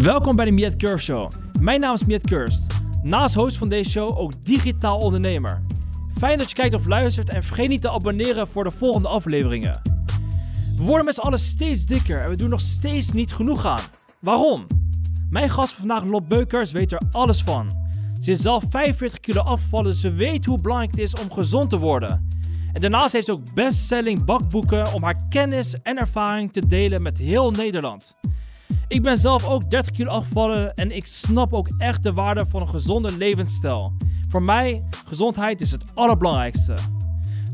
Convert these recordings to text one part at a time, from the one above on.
Welkom bij de Miet Curve Show. Mijn naam is Miet Curst. Naast host van deze show ook digitaal ondernemer. Fijn dat je kijkt of luistert en vergeet niet te abonneren voor de volgende afleveringen. We worden met z'n allen steeds dikker en we doen nog steeds niet genoeg aan. Waarom? Mijn gast van vandaag, Lot Beukers, weet er alles van. Ze is zelf 45 kilo afgevallen, dus ze weet hoe belangrijk het is om gezond te worden. En daarnaast heeft ze ook bestselling bakboeken om haar kennis en ervaring te delen met heel Nederland. Ik ben zelf ook 30 kilo afgevallen en ik snap ook echt de waarde van een gezonde levensstijl. Voor mij, gezondheid is het allerbelangrijkste.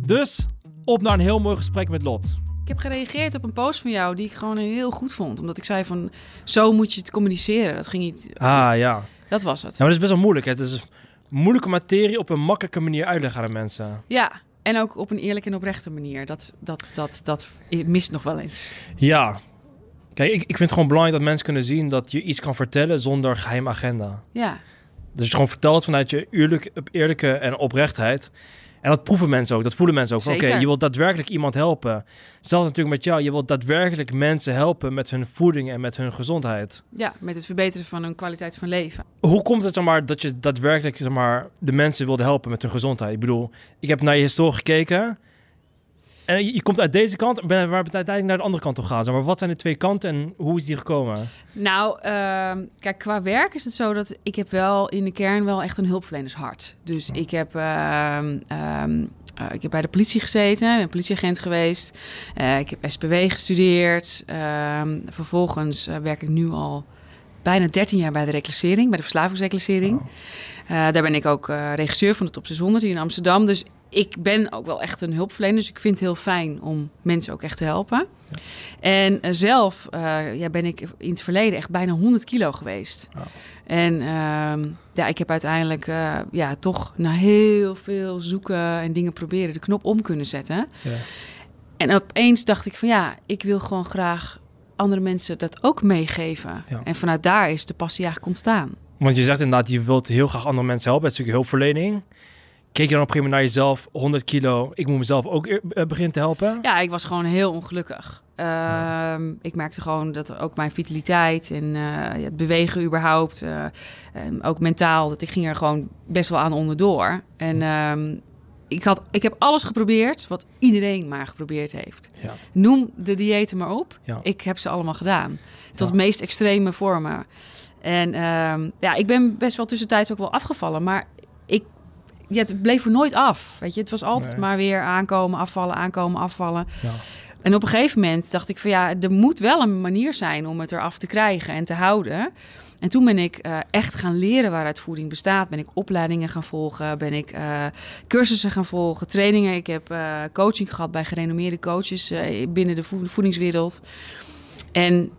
Dus, op naar een heel mooi gesprek met Lot. Ik heb gereageerd op een post van jou die ik gewoon heel goed vond. Omdat ik zei van, zo moet je het communiceren. Dat ging niet... Ah ja. Dat was het. Ja, maar dat is best wel moeilijk. Hè? Het is moeilijke materie op een makkelijke manier uitleggen aan de mensen. Ja, en ook op een eerlijke en oprechte manier. Dat, dat, dat, dat mist nog wel eens. Ja. Kijk, ik, ik vind het gewoon belangrijk dat mensen kunnen zien dat je iets kan vertellen zonder geheim agenda. Ja, Dus je gewoon vertelt vanuit je eerlijk, eerlijke en oprechtheid. En dat proeven mensen ook, dat voelen mensen ook. Oké, je wilt daadwerkelijk iemand helpen. Zelfs natuurlijk met jou, je wilt daadwerkelijk mensen helpen met hun voeding en met hun gezondheid. ja, met het verbeteren van hun kwaliteit van leven. Hoe komt het zeg maar, dat je daadwerkelijk zeg maar, de mensen wilde helpen met hun gezondheid? Ik bedoel, ik heb naar je historie gekeken. En je, je komt uit deze kant, ben, waar het uiteindelijk naar de andere kant op. Zeg maar wat zijn de twee kanten en hoe is die gekomen? Nou, ehm, kijk, qua werk is het zo dat ik heb wel in de kern wel echt een hulpverlenershart. Dus ik heb, eh, ik heb bij de politie gezeten, ben politieagent geweest. Eh, ik heb SPW gestudeerd. Vervolgens eh, werk ik nu al bijna 13 jaar bij de reclassering, bij de verslavingsreclassering. Eh, daar ben ik ook regisseur van de Top 600 hier in Amsterdam. Dus ik ben ook wel echt een hulpverlener. Dus ik vind het heel fijn om mensen ook echt te helpen. En eh, zelf eh, ja, ben ik in het verleden echt bijna 100 kilo geweest. En ehm, ja, ik heb uiteindelijk eh, ja, toch na heel veel zoeken en dingen proberen de knop om kunnen zetten. Ja. En opeens dacht ik van ja, ik wil gewoon graag andere mensen dat ook meegeven. Ja. En vanuit daar is de passie eigenlijk ontstaan. Want je zegt inderdaad, je wilt heel graag andere mensen helpen. Het is natuurlijk hulpverlening. Keek je dan op een gegeven moment naar jezelf, 100 kilo, ik moet mezelf ook eer- eh, beginnen te helpen? Ja, ik was gewoon heel ongelukkig. Ehm, Ik merkte gewoon dat ook mijn vitaliteit en eh, het bewegen überhaupt, eh, en ook mentaal, dat ik ging er gewoon best wel aan onderdoor. En ehm, ik, had, ik heb alles geprobeerd wat iedereen maar geprobeerd heeft. Ja. Noem de diëten maar op. Ja. Ik heb ze allemaal gedaan. Tot Ja. meest extreme vormen. En ehm, ja, ik ben best wel tussentijds ook wel afgevallen, maar ja, het bleef er nooit af. Weet je, het was altijd Nee. maar weer aankomen, afvallen, aankomen, afvallen. Ja. En op een gegeven moment dacht ik van ja, er moet wel een manier zijn om het eraf te krijgen en te houden. En toen ben ik eh, echt gaan leren waaruit voeding bestaat. Ben ik opleidingen gaan volgen, ben ik eh, cursussen gaan volgen, trainingen. Ik heb eh, coaching gehad bij gerenommeerde coaches binnen de voed- voedingswereld. En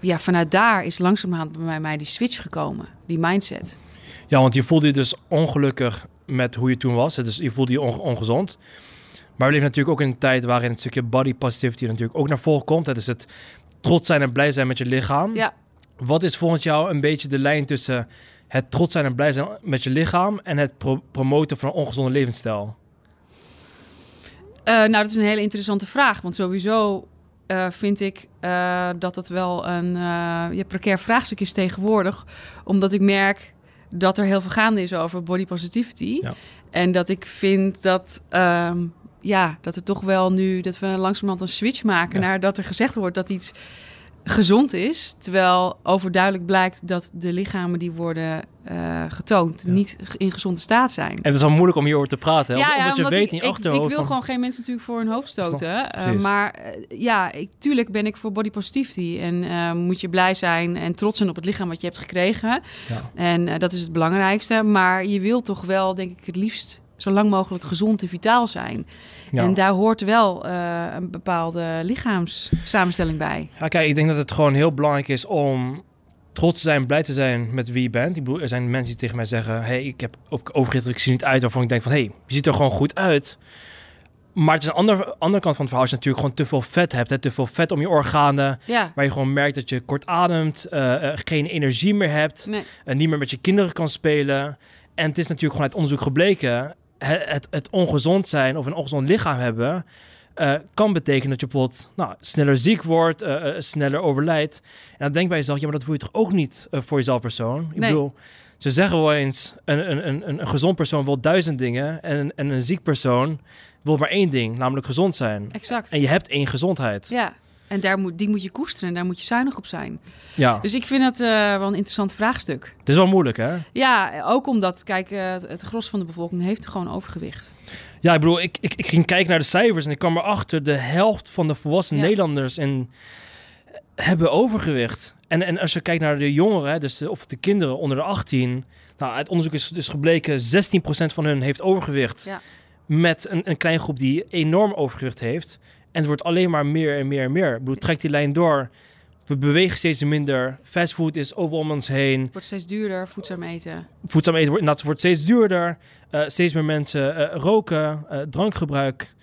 ja, vanuit daar is langzamerhand bij mij die switch gekomen, die mindset. Ja, want je voelde je dus ongelukkig met hoe je toen was. Dus je voelde je onge- ongezond. Maar we leven natuurlijk ook in een tijd waarin het stukje body positivity natuurlijk ook naar voren komt. Het is het trots zijn en blij zijn met je lichaam. Ja. Wat is volgens jou een beetje de lijn tussen het trots zijn en blij zijn met je lichaam en het pro- promoten van een ongezonde levensstijl? Eh, nou, dat is een hele interessante vraag. Want sowieso eh, vind ik eh, dat het wel een ja, precair vraagstuk is tegenwoordig. Omdat ik merk dat er heel veel gaande is over body positivity. Ja. En dat ik vind dat, ehm, ja, dat er toch wel nu... dat we langzamerhand een switch maken Ja. naar dat er gezegd wordt dat iets gezond is. Terwijl overduidelijk blijkt dat de lichamen die worden eh, getoond... Ja. niet in gezonde staat zijn. En het is al moeilijk om hierover te praten. hè? omdat je weet ik, niet ik, achterhoofd ik wil van- gewoon geen mensen natuurlijk voor hun hoofd stoten. eh, maar eh, ja, ik, tuurlijk ben ik voor body positivity. En moet je blij zijn en trots zijn op het lichaam wat je hebt gekregen. Ja. En dat is het belangrijkste. Maar je wil toch wel, denk ik, het liefst zo lang mogelijk gezond en vitaal zijn. Ja. En daar hoort wel eh, een bepaalde lichaamssamenstelling bij. Ja, kijk, ik denk dat het gewoon heel belangrijk is om trots te zijn, blij te zijn met wie je bent. Ik bedoel, er zijn mensen die tegen mij zeggen: hey, ik heb ook overgewicht, ik zie niet uit waarvan ik denk van, hey, je ziet er gewoon goed uit. Maar het is een andere, andere kant van het verhaal. Als je natuurlijk gewoon te veel vet hebt, hè, te veel vet om je organen, Ja, waar je gewoon merkt dat je kort ademt, eh, eh, geen energie meer hebt, nee. en niet meer met je kinderen kan spelen. En het is natuurlijk gewoon uit onderzoek gebleken, het, het, het ongezond zijn of een ongezond lichaam hebben, eh, kan betekenen dat je bijvoorbeeld nou, sneller ziek wordt, eh, eh, sneller overlijdt. En dan denk je bij jezelf, ja, maar dat voel je toch ook niet voor jezelf persoon? Ik bedoel, ze zeggen wel eens, een, een, een, een, gezond persoon wil duizend dingen en, een- en een ziek persoon wil maar één ding, namelijk gezond zijn. Exact. En je hebt één gezondheid. Ja, en daar moet, die moet je koesteren en daar moet je zuinig op zijn. Ja, Dus ik vind dat eh, wel een interessant vraagstuk. het is wel moeilijk, hè? Ja, ook omdat, kijk, eh, het, het gros van de bevolking heeft gewoon overgewicht. Ja, ik bedoel, ik, ik, ik ging kijken naar de cijfers en ik kwam erachter... de helft van de volwassen Ja. Nederlanders in, hebben overgewicht. En, en als je kijkt naar de jongeren, dus de, of de kinderen onder de 18... Nou, uit onderzoek is dus gebleken, 16% van hun heeft overgewicht. Ja. Met een, een kleine groep die enorm overgewicht heeft. En het wordt alleen maar meer en meer en meer. Ik bedoel, trek die lijn door. We bewegen steeds minder. Fastfood is overal om ons heen. Het wordt steeds duurder, voedzaam eten. Voedzaam eten wordt, wordt steeds duurder. Eh, steeds meer mensen eh, roken, eh, drankgebruik.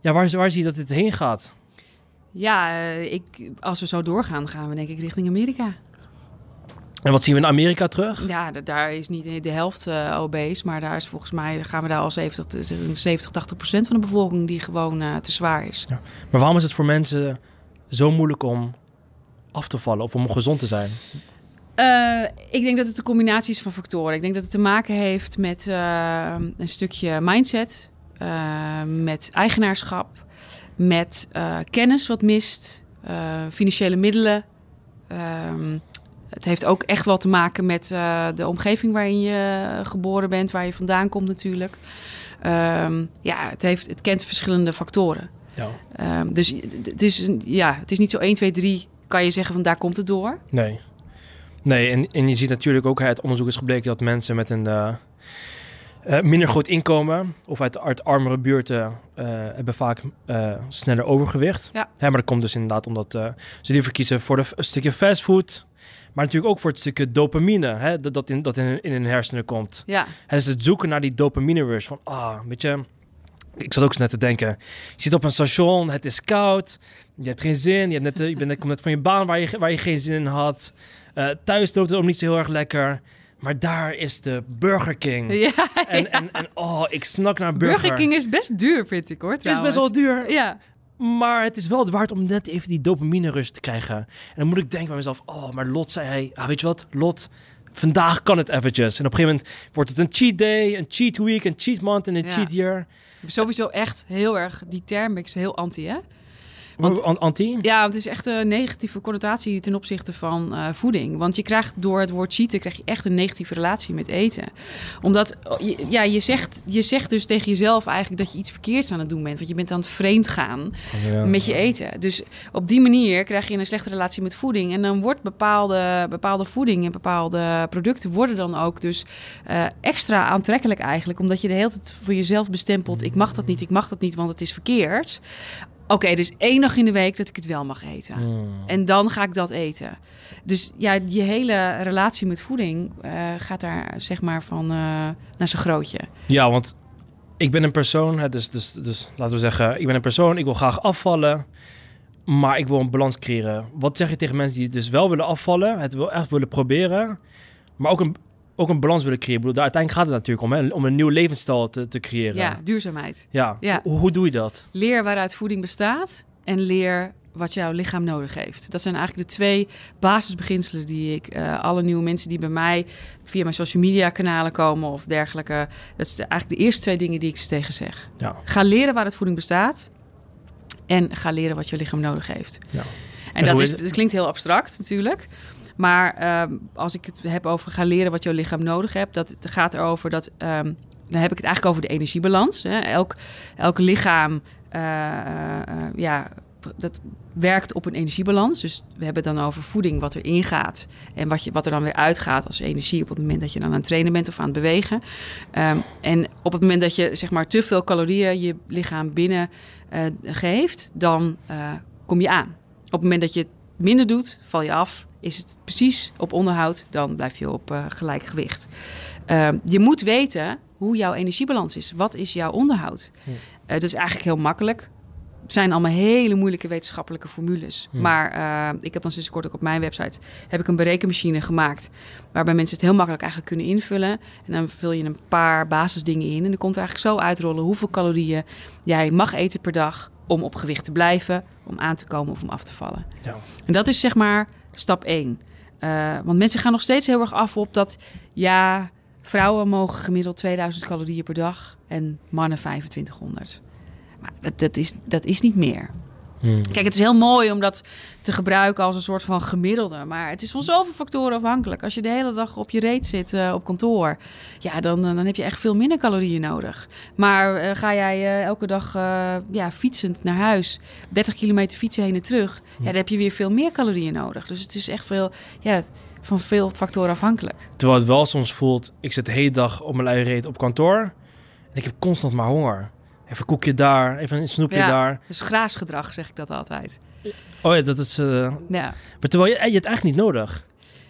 Ja, waar, waar zie je dat dit heen gaat? Ja, ik, als we zo doorgaan, gaan we denk ik richting Amerika. En wat zien we in Amerika terug? Ja, da- daar is niet de helft eh obese, maar daar is volgens mij, gaan we daar al 70, 70 80 procent van de bevolking die gewoon eh, te zwaar is. Maar waarom is het voor mensen zo moeilijk om af te vallen of om gezond te zijn? Eh, ik denk dat het een combinatie is van factoren. Ik denk dat het te maken heeft met een stukje mindset, met eigenaarschap, met kennis wat mist, financiële middelen. Ehm, het heeft ook echt wel te maken met eh, de omgeving waarin je geboren bent, waar je vandaan komt natuurlijk. Ehm, ja, het, heeft, het kent verschillende factoren. Ja. Ehm, dus het- is, ja, het is niet zo 1, 2, 3 kan je zeggen van daar komt het door. Nee. Nee, en, en je ziet natuurlijk ook, uit onderzoek is gebleken dat mensen met een eh, eh, minder groot inkomen of uit, uit armere buurten hebben vaak sneller overgewicht. Ja. Maar dat komt dus inderdaad omdat ze liever kiezen voor een stukje fastfood. Maar natuurlijk ook voor het stukje dopamine, hè, dat, dat, in, dat in, in hun hersenen komt. Ja, Het is het zoeken naar die dopamine rush. Van, ah, weet je... Ik zat ook eens net te denken. Je zit op een station, het is koud. Je hebt geen zin. Je, hebt net, eh, je bent net, komt net van je baan waar je, waar je geen zin in had. Eh, thuis loopt het ook niet zo heel erg lekker. Maar daar is de Burger King. ja, En, en, en oh, ik snak naar burger. Burger King is best duur, vind ik hoor. Het is best wel duur. Ja, Maar het is wel het waard om net even die dopamine rust te krijgen. En dan moet ik denken bij mezelf, oh, maar Lot zei hij, ah, weet je wat, Lot, vandaag kan het eventjes. En op een gegeven moment wordt het een cheat day, een cheat week, een cheat month en een Ja. cheat year. sowieso echt heel erg, die term ik heel anti, hè? Want- Anti? Ja, het is echt een negatieve connotatie ten opzichte van eh, voeding. Want je krijgt door het woord cheaten krijg je echt een negatieve relatie met eten. Omdat oh, je- ja, je, zegt, je zegt dus tegen jezelf eigenlijk dat je iets verkeerds aan het doen bent. Want je bent aan het vreemd gaan met je eten. Dus op die manier krijg je een slechte relatie met voeding. En dan wordt bepaalde, bepaalde voeding en bepaalde producten worden dan ook dus eh, extra aantrekkelijk eigenlijk. Omdat je de hele tijd voor jezelf bestempelt. Ik mag dat niet, ik mag dat niet, want het is verkeerd. Oké, dus één dag in de week dat ik het wel mag eten. Hmm. En dan ga ik dat eten. Dus ja, je hele relatie met voeding eh, gaat daar zeg maar van eh, naar zijn grootje. Ja, want ik ben een persoon, hè, dus, dus, dus laten we zeggen, ik ben een persoon, ik wil graag afvallen, maar ik wil een balans creëren. Wat zeg je tegen mensen die dus wel willen afvallen, het wel echt willen proberen, maar ook een, ook een balans willen creëren? Ik bedoel, daar uiteindelijk gaat het natuurlijk om, hè, om een nieuw levensstijl te, te creëren. Ja, duurzaamheid. Ja. Ja. Hoe, hoe doe je dat? Leer waaruit voeding bestaat en leer wat jouw lichaam nodig heeft. Dat zijn eigenlijk de twee basisbeginselen die ik eh, alle nieuwe mensen die bij mij via mijn social media kanalen komen of dergelijke, dat is de- eigenlijk de eerste twee dingen die ik ze tegen zeg. Ja. Ga leren waaruit voeding bestaat en ga leren wat je lichaam nodig heeft. Ja. En En dat, is- dat klinkt heel abstract natuurlijk. Maar ehm, als ik het heb over ga leren wat jouw lichaam nodig hebt, dat gaat erover dat. ehm, dan heb ik het eigenlijk over de energiebalans. Hè. Elk, elk lichaam eh, eh, eh, ja, dat werkt op een energiebalans. Dus we hebben het dan over voeding, wat erin gaat. En wat, je, wat er dan weer uitgaat als energie op het moment dat je dan aan het trainen bent of aan het bewegen. Ehm, en op het moment dat je zeg maar te veel calorieën je lichaam binnen uh, geeft, dan kom je aan. Op het moment dat je minder doet, val je af. Is het precies op onderhoud, dan blijf je op uh, gelijk gewicht. Ehm, je moet weten hoe jouw energiebalans is. Wat is jouw onderhoud? Hm. dat is eigenlijk heel makkelijk zijn allemaal hele moeilijke wetenschappelijke formules. Maar uh, ik heb dan sinds kort ook op mijn website heb ik een berekenmachine gemaakt. Waarbij mensen het heel makkelijk eigenlijk kunnen invullen. En dan vul je een paar basisdingen in. En dan komt er eigenlijk zo uitrollen hoeveel calorieën jij mag eten per dag. Om op gewicht te blijven, om aan te komen of om af te vallen. Ja. En dat is zeg maar stap 1. Uh, eh, want mensen gaan nog steeds heel erg af op dat ja, vrouwen mogen gemiddeld 2000 calorieën per dag en mannen 2500 dat, dat, is, dat is niet meer. Hmm. Kijk, het is heel mooi om dat te gebruiken als een soort van gemiddelde. Maar het is van zoveel factoren afhankelijk. Als je de hele dag op je reet zit uh, op kantoor, ja, dan, uh, dan heb je echt veel minder calorieën nodig. Maar uh, ga jij elke dag ja, fietsend naar huis, 30 kilometer fietsen heen en terug, ja, dan heb je weer veel meer calorieën nodig. Dus het is echt veel, ja, van veel factoren afhankelijk. Terwijl het wel soms voelt, ik zit de hele dag op mijn lui reet op kantoor en ik heb constant maar honger. Even een koekje daar, even een snoepje ja, daar. Dus graasgedrag zeg ik dat altijd. Oh ja, dat is... Uh... Ja. Maar terwijl je, je het eigenlijk niet nodig.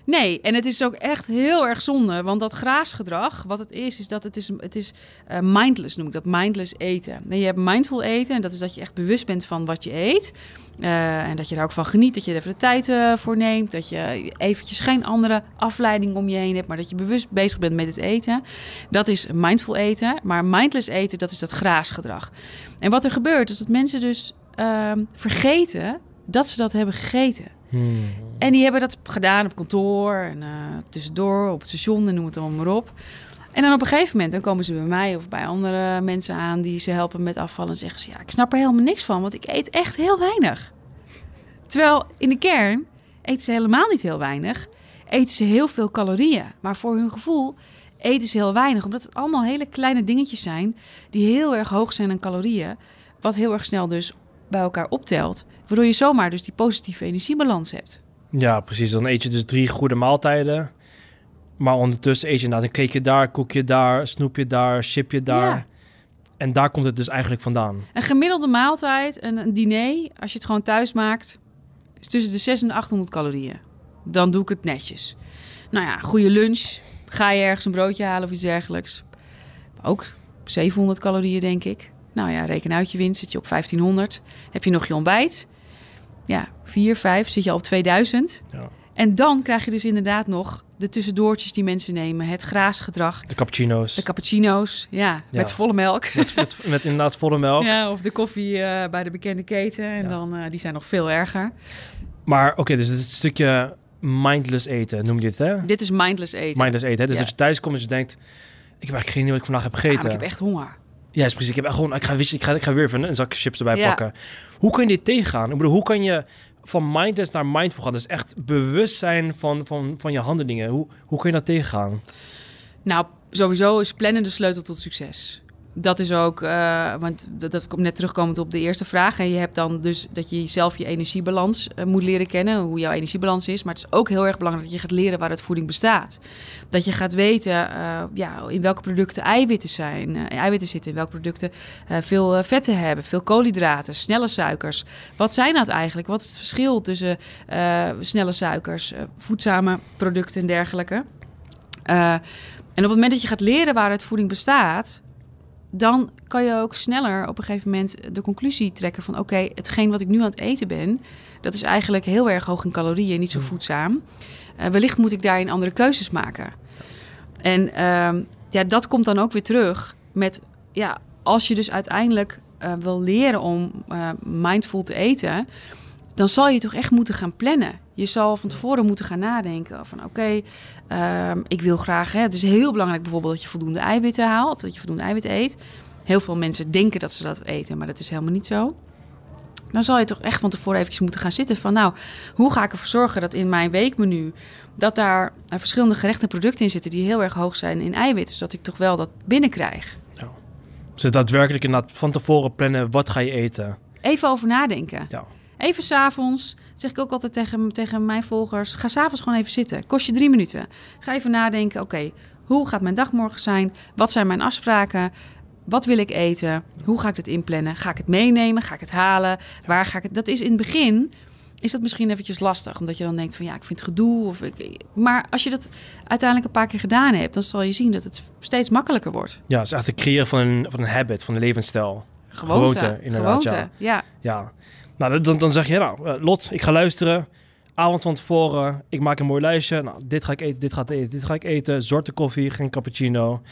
Nee, en het is ook echt heel erg zonde. Want dat graasgedrag, wat het is, is dat het is, het is uh, mindless, noem ik dat. Mindless eten. En je hebt mindful eten en dat is dat je echt bewust bent van wat je eet. Uh, en dat je daar ook van geniet, dat je er even de tijd uh, voor neemt. Dat je eventjes geen andere afleiding om je heen hebt, maar dat je bewust bezig bent met het eten. Dat is mindful eten. Maar mindless eten, dat is dat graasgedrag. En wat er gebeurt, is dat mensen dus ehm, vergeten dat ze dat hebben gegeten. Hmm. En die hebben dat gedaan op kantoor en uh, tussendoor, op het station en noem het allemaal maar op. En dan op een gegeven moment dan komen ze bij mij of bij andere mensen aan die ze helpen met afvallen. En zeggen ze: Ja, ik snap er helemaal niks van, want ik eet echt heel weinig. Terwijl in de kern eten ze helemaal niet heel weinig. Eten ze heel veel calorieën. Maar voor hun gevoel eten ze heel weinig. Omdat het allemaal hele kleine dingetjes zijn die heel erg hoog zijn aan calorieën. Wat heel erg snel dus bij elkaar optelt. Waardoor je zomaar dus die positieve energiebalans hebt. Ja, precies. Dan eet je dus drie goede maaltijden. Maar ondertussen eet je inderdaad een cakeje daar, koekje daar, snoepje daar, chipje daar. En daar komt het dus eigenlijk vandaan. Een gemiddelde maaltijd, een, een diner, als je het gewoon thuis maakt, is tussen de 600 en 800 calorieën. Dan doe ik het netjes. Nou ja, goede lunch. Ga je ergens een broodje halen of iets dergelijks. Ook 700 calorieën, denk ik. Nou ja, reken uit je winst, zit je op 1500. Heb je nog je ontbijt? Ja, 4, 5, zit je al op 2000. Ja. En dan krijg je dus inderdaad nog de tussendoortjes die mensen nemen. Het graasgedrag. De cappuccino's. De cappuccino's, ja. Met volle melk. Met, met, met, inderdaad volle melk. Ja, of de koffie uh, bij de bekende keten. En dan, uh, die zijn nog veel erger. Maar oké, okay, dus het stukje mindless eten, noem je het, hè? Dit is mindless eten. Mindless eten, hè? Dus dat je thuis komt en je denkt... Ik heb eigenlijk geen idee wat ik vandaag heb gegeten. Ja, ik heb echt honger. Ja, precies. Ik heb echt gewoon... Ik ga, ik ga, ik ga weer even een zak chips erbij pakken. Hoe kun je dit tegengaan? Ik bedoel, hoe kan je van mindless naar mindful gaan. Dus echt bewust zijn van, van, van je handelingen. Hoe, hoe kun je dat tegengaan? Nou, sowieso is plannen de sleutel tot succes dat is ook, uh, want dat, dat komt net terugkomend op de eerste vraag. En je hebt dan dus dat je zelf je energiebalans uh, moet leren kennen, hoe jouw energiebalans is. Maar het is ook heel erg belangrijk dat je gaat leren waar het voeding bestaat. Dat je gaat weten uh, ja, in welke producten eiwitten zijn, eiwitten zitten, in welke producten veel vetten hebben, veel koolhydraten, snelle suikers. Wat zijn dat eigenlijk? Wat is het verschil tussen snelle suikers, voedzame producten en dergelijke? en op het moment dat je gaat leren waar het voeding bestaat, dan kan je ook sneller op een gegeven moment de conclusie trekken van oké, hetgeen wat ik nu aan het eten ben, dat is eigenlijk heel erg hoog in calorieën, niet zo mm. voedzaam. Uh, wellicht moet ik daarin andere keuzes maken. En uh, ja, dat komt dan ook weer terug met ja, als je dus uiteindelijk uh, wil leren om uh, mindful te eten, dan zal je toch echt moeten gaan plannen. Je zal van tevoren moeten gaan nadenken van oké, ehm, ik wil graag. Hè, het is heel belangrijk bijvoorbeeld dat je voldoende eiwitten haalt, dat je voldoende eiwit eet. Heel veel mensen denken dat ze dat eten, maar dat is helemaal niet zo. Dan zal je toch echt van tevoren eventjes moeten gaan zitten van nou, hoe ga ik ervoor zorgen dat in mijn weekmenu dat daar uh, verschillende gerechten en producten in zitten die heel erg hoog zijn in eiwitten, zodat ik toch wel dat binnenkrijg. Ja. Dus daadwerkelijk inderdaad van tevoren plannen wat ga je eten. Even over nadenken. Ja. Even s'avonds, zeg ik ook altijd tegen, tegen mijn volgers... ga s'avonds gewoon even zitten. Kost je drie minuten. Ga even nadenken, oké, hoe gaat mijn dag morgen zijn? Wat zijn mijn afspraken? Wat wil ik eten? Hoe ga ik dit inplannen? Ga ik het meenemen? Ga ik het halen? Waar ga ik het... Dat is in het begin is dat misschien eventjes lastig. Omdat je dan denkt van ja, ik vind het gedoe. Of ik, maar als je dat uiteindelijk een paar keer gedaan hebt, dan zal je zien dat het steeds makkelijker wordt. Ja, het is echt het creëren van een, van een habit, van een levensstijl. Gewoonte, Gewoonte, inderdaad, gewoonte, ja. Ja. Nou, dan, dan zeg je, nou, eh, Lot, ik ga luisteren. Avond van tevoren, ik maak een mooi lijstje. Nou, dit ga ik eten, dit ga ik eten, dit ga ik eten. Zorte koffie, geen cappuccino.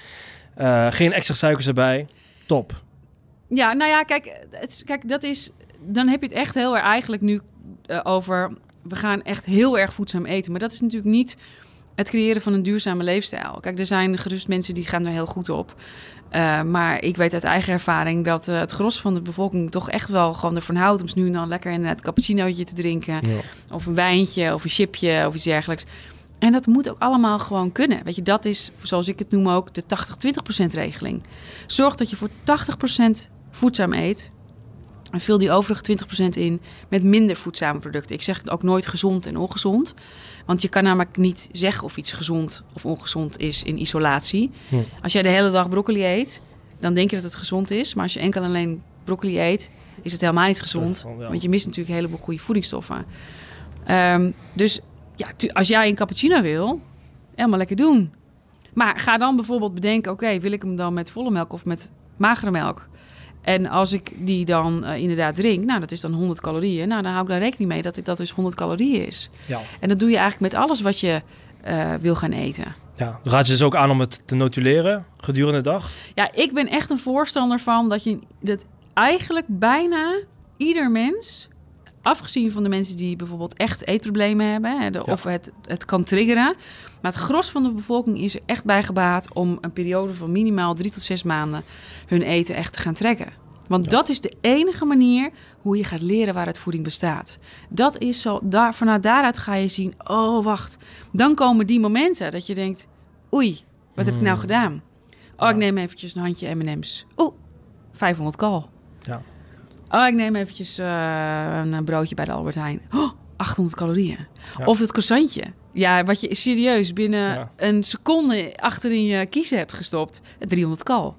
Eh, geen extra suikers erbij. Top. Ja, nou ja, kijk, het, kijk, dat is. Dan heb je het echt heel erg eigenlijk nu eh, over. We gaan echt heel erg voedzaam eten. Maar dat is natuurlijk niet het creëren van een duurzame leefstijl. Kijk, er zijn gerust mensen die gaan er heel goed op. Eh, maar ik weet uit eigen ervaring dat eh, het gros van de bevolking toch echt wel gewoon ervan houdt om nu en dan lekker een cappuccinootje te drinken. Ja. Of een wijntje of een chipje of iets dergelijks. En dat moet ook allemaal gewoon kunnen. Weet je, dat is, zoals ik het noem ook, de 80-20% regeling. Zorg dat je voor 80% voedzaam eet. En vul die overige 20% in met minder voedzame producten. Ik zeg ook nooit gezond en ongezond. Want je kan namelijk niet zeggen of iets gezond of ongezond is in isolatie. Als jij de hele dag broccoli eet, dan denk je dat het gezond is. Maar als je enkel en alleen broccoli eet, is het helemaal niet gezond. Want je mist natuurlijk een heleboel goede voedingsstoffen. Ehm, dus ja, als jij een cappuccino wil, helemaal lekker doen. Maar ga dan bijvoorbeeld bedenken, oké, wil ik hem dan met volle melk of met magere melk? En als ik die dan eh, inderdaad drink, nou, dat is dan 100 calorieën. Nou, dan hou ik daar rekening mee dat dit- dat dus 100 calorieën is. Ja. En dat doe je eigenlijk met alles wat je eh, wil gaan eten. ja. Dan raad je dus ook aan om het te notuleren gedurende de dag. Ja, ik ben echt een voorstander van dat je dat eigenlijk bijna ieder mens, afgezien van de mensen die bijvoorbeeld echt eetproblemen hebben, hè, de- Ja. of het, het kan triggeren, maar het gros van de bevolking is er echt bij gebaat om een periode van minimaal drie tot zes maanden hun eten echt te gaan trekken. Want Ja. dat is de enige manier hoe je gaat leren waaruit voeding bestaat. Dat is zo, daar, vanuit daaruit ga je zien, oh wacht, dan komen die momenten dat je denkt, oei, wat heb ik nou Hmm. gedaan? Oh, Ja. ik neem eventjes een handje M&M's. Oeh, 500 kal. Ja. Oh, ik neem eventjes eh, een broodje bij de Albert Heijn. Oh, 800 calorieën. Ja. Of het croissantje. Ja, wat je serieus binnen Ja. een seconde achterin je kiezen hebt gestopt. 300 kal.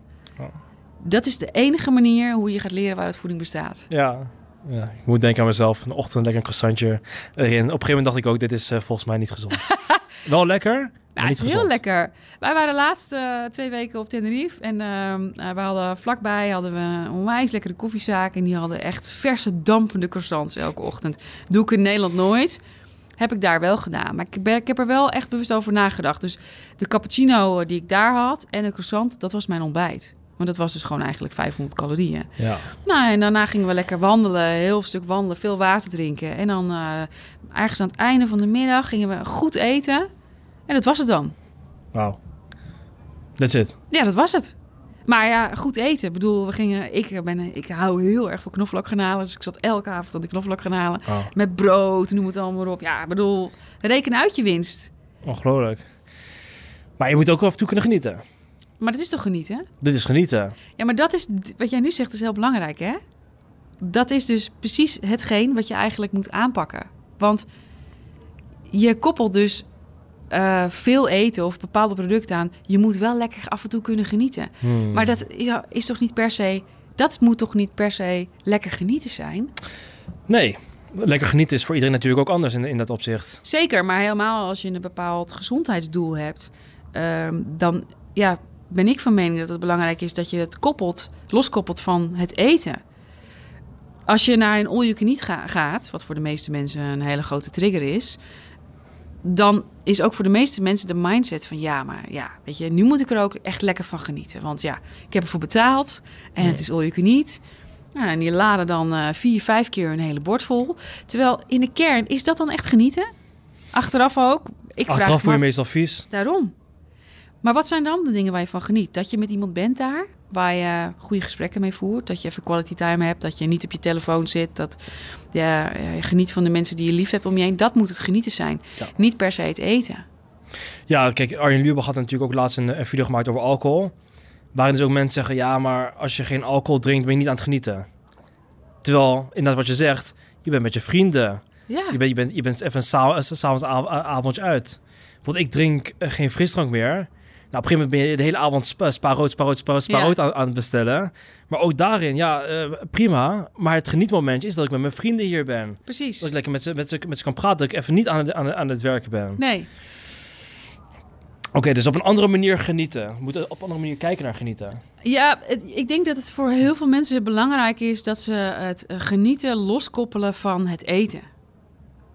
Dat is de enige manier hoe je gaat leren waaruit voeding bestaat. Ja. ja. Ik moet denken aan mezelf. Een ochtend lekker een croissantje erin. Op een gegeven moment dacht ik ook, dit is eh, volgens mij niet gezond. Wel lekker, Nou, het is heel lekker. Wij waren de laatste eh, twee weken op Tenerife. En ehm, eh, we hadden vlakbij hadden we een onwijs lekkere koffiezaak. En die hadden echt verse, dampende croissants elke ochtend. Doe ik in Nederland nooit. Heb ik daar wel gedaan. Maar ik, ben, ik heb er wel echt bewust over nagedacht. Dus de cappuccino eh, die ik daar had en de croissant, dat was mijn ontbijt. Want dat was dus gewoon eigenlijk 500 calorieën. Ja. Nou, en daarna gingen we lekker wandelen, heel stuk wandelen, veel water drinken. En dan ergens aan het einde van de middag gingen we goed eten. En dat was het dan. Wauw. That's it. Ja, dat was het. Maar ja, goed eten. Ik bedoel, we gingen. Ik, ben, ik hou heel erg van knoflookgranalen. Dus ik zat elke avond aan de knoflookgranalen. Oh, Met brood, noem het allemaal op. Ja, ik bedoel, reken uit je winst. ongelooflijk. Maar je moet ook af en toe kunnen genieten. Maar dat is toch genieten? Dit is genieten. Ja, maar dat is wat jij nu zegt, is heel belangrijk, hè? Dat is dus precies hetgeen wat je eigenlijk moet aanpakken. Want je koppelt dus eh, veel eten of bepaalde producten aan. Je moet wel lekker af en toe kunnen genieten. Hmm. Maar dat ja, is toch niet per se. Dat moet toch niet per se lekker genieten zijn? Nee, lekker genieten is voor iedereen natuurlijk ook anders in, in dat opzicht. Zeker, maar helemaal als je een bepaald gezondheidsdoel hebt, ehm, dan ja, ben ik van mening dat het belangrijk is dat je het koppelt, loskoppelt van het eten. Als je naar een all you can eat ga- gaat, wat voor de meeste mensen een hele grote trigger is, dan is ook voor de meeste mensen de mindset van ja, maar ja, weet je, nu moet ik er ook echt lekker van genieten. Want ja, ik heb ervoor betaald en het is all you can eat. Nou, en die laden dan eh, vier, vijf keer een hele bord vol. Terwijl in de kern, is dat dan echt genieten? Achteraf ook. Ik vraag Achteraf voel je me meestal vies. daarom. Maar wat zijn dan de dingen waar je van geniet? Dat je met iemand bent daar, waar je goede gesprekken mee voert. Dat je even quality time hebt, dat je niet op je telefoon zit. Dat ja, je geniet van de mensen die je lief hebt om je heen. Dat moet het genieten zijn. Ja. Niet per se het eten. Ja, kijk, Arjen Lubach had natuurlijk ook laatst een, een video gemaakt over alcohol. Waarin dus ook mensen zeggen, ja, maar als je geen alcohol drinkt, ben je niet aan het genieten. Terwijl, inderdaad wat je zegt, Je bent met je vrienden. Ja. Je bent, je bent, je bent even s'avonds avonds av- avondje uit. Want ik drink eh, geen frisdrank meer. Nou, op een gegeven moment ben je de hele avond spa, spa rood, spa rood, spa, spa Ja. rood aan, aan het bestellen. Maar ook daarin, ja, eh, prima. Maar het genietmomentje is dat ik met mijn vrienden hier ben. Precies. Dat ik lekker met ze, met ze, met ze kan praten. Dat ik even niet aan het, aan het, aan het werken ben. Oké, Nee. dus op een andere manier genieten. We moeten op een andere manier kijken naar genieten. Ja, ik denk dat het voor heel veel mensen belangrijk is dat ze het eh, genieten loskoppelen van het eten.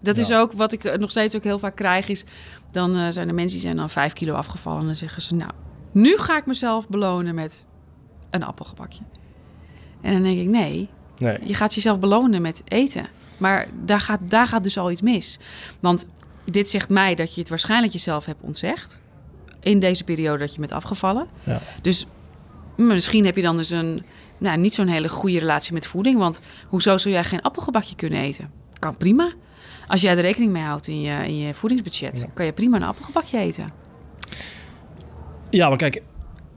Dat is ook wat ik eh, nog steeds ook heel vaak krijg. Is dan eh, zijn er mensen die zijn dan vijf kilo afgevallen. En dan zeggen ze, nou, nu ga ik mezelf belonen met een appelgebakje. En dan denk ik, nee, Nee. je gaat jezelf belonen met eten. Maar daar gaat, daar gaat dus al iets mis. Want dit zegt mij dat je het waarschijnlijk jezelf hebt ontzegd. In deze periode dat je bent afgevallen. Ja. Dus misschien heb je dan dus een nou, niet zo'n hele goede relatie met voeding. Want hoezo zou jij geen appelgebakje kunnen eten? Kan prima. Als jij er rekening mee houdt in je, in je voedingsbudget, Ja. kan je prima een appelgebakje eten. Ja, maar kijk,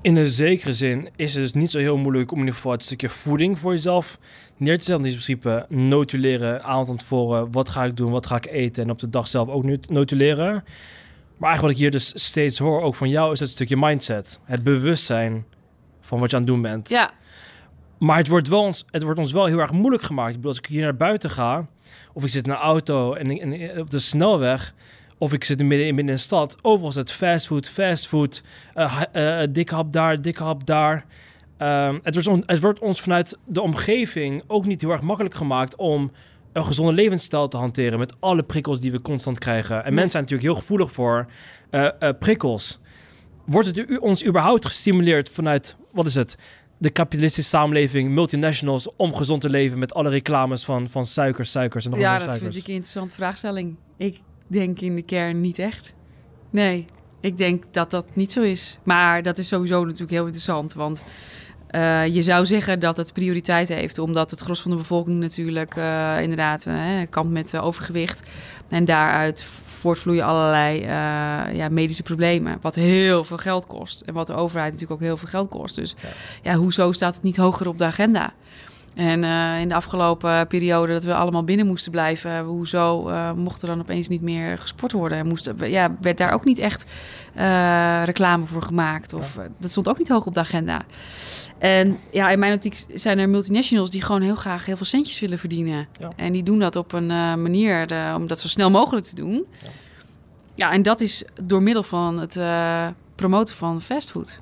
in een zekere zin is het dus niet zo heel moeilijk om in ieder geval het stukje voeding voor jezelf neer te zetten. In principe notuleren, avond van tevoren, wat ga ik doen, wat ga ik eten en op de dag zelf ook nu notuleren. Maar eigenlijk wat ik hier dus steeds hoor, ook van jou, is het stukje mindset. Het bewustzijn van wat je aan het doen bent. Ja, Maar het wordt, wel ons, het wordt ons wel heel erg moeilijk gemaakt. Ik bedoel, als ik hier naar buiten ga, of ik zit in een auto en, en op de snelweg, of ik zit in midden in midden in de stad, overal is het fastfood, fastfood, eh eh, dikke hap daar, dikke hap daar. Ehm, het, wordt on- het wordt ons vanuit de omgeving ook niet heel erg makkelijk gemaakt om een gezonde levensstijl te hanteren met alle prikkels die we constant krijgen. En Nee. mensen zijn natuurlijk heel gevoelig voor eh, prikkels. Wordt het u, ons überhaupt gestimuleerd vanuit, wat is het, de kapitalistische samenleving, multinationals, om gezond te leven met alle reclames van, van suikers, suikers en nog ja meer dat suikers? vind ik een interessante vraagstelling. Ik denk in de kern niet echt. Nee, ik denk dat dat niet zo is. Maar dat is sowieso natuurlijk heel interessant. Want eh, je zou zeggen dat het prioriteit heeft, omdat het gros van de bevolking natuurlijk eh, inderdaad eh, kampt met overgewicht. En daaruit voortvloeien allerlei eh, ja, medische problemen, wat heel veel geld kost. En wat de overheid natuurlijk ook heel veel geld kost. Dus Ja. ja, hoezo staat het niet hoger op de agenda? En eh, in de afgelopen periode dat we allemaal binnen moesten blijven, hoezo eh, mocht er dan opeens niet meer gesport worden? En Moest, ja, werd daar ook niet echt reclame voor gemaakt? Of, dat stond ook niet hoog op de agenda. En ja, in mijn optiek zijn er multinationals die gewoon heel graag heel veel centjes willen verdienen. Ja. En die doen dat op een eh, manier om dat zo snel mogelijk te doen. Ja. Ja, en dat is door middel van het eh, promoten van fastfood.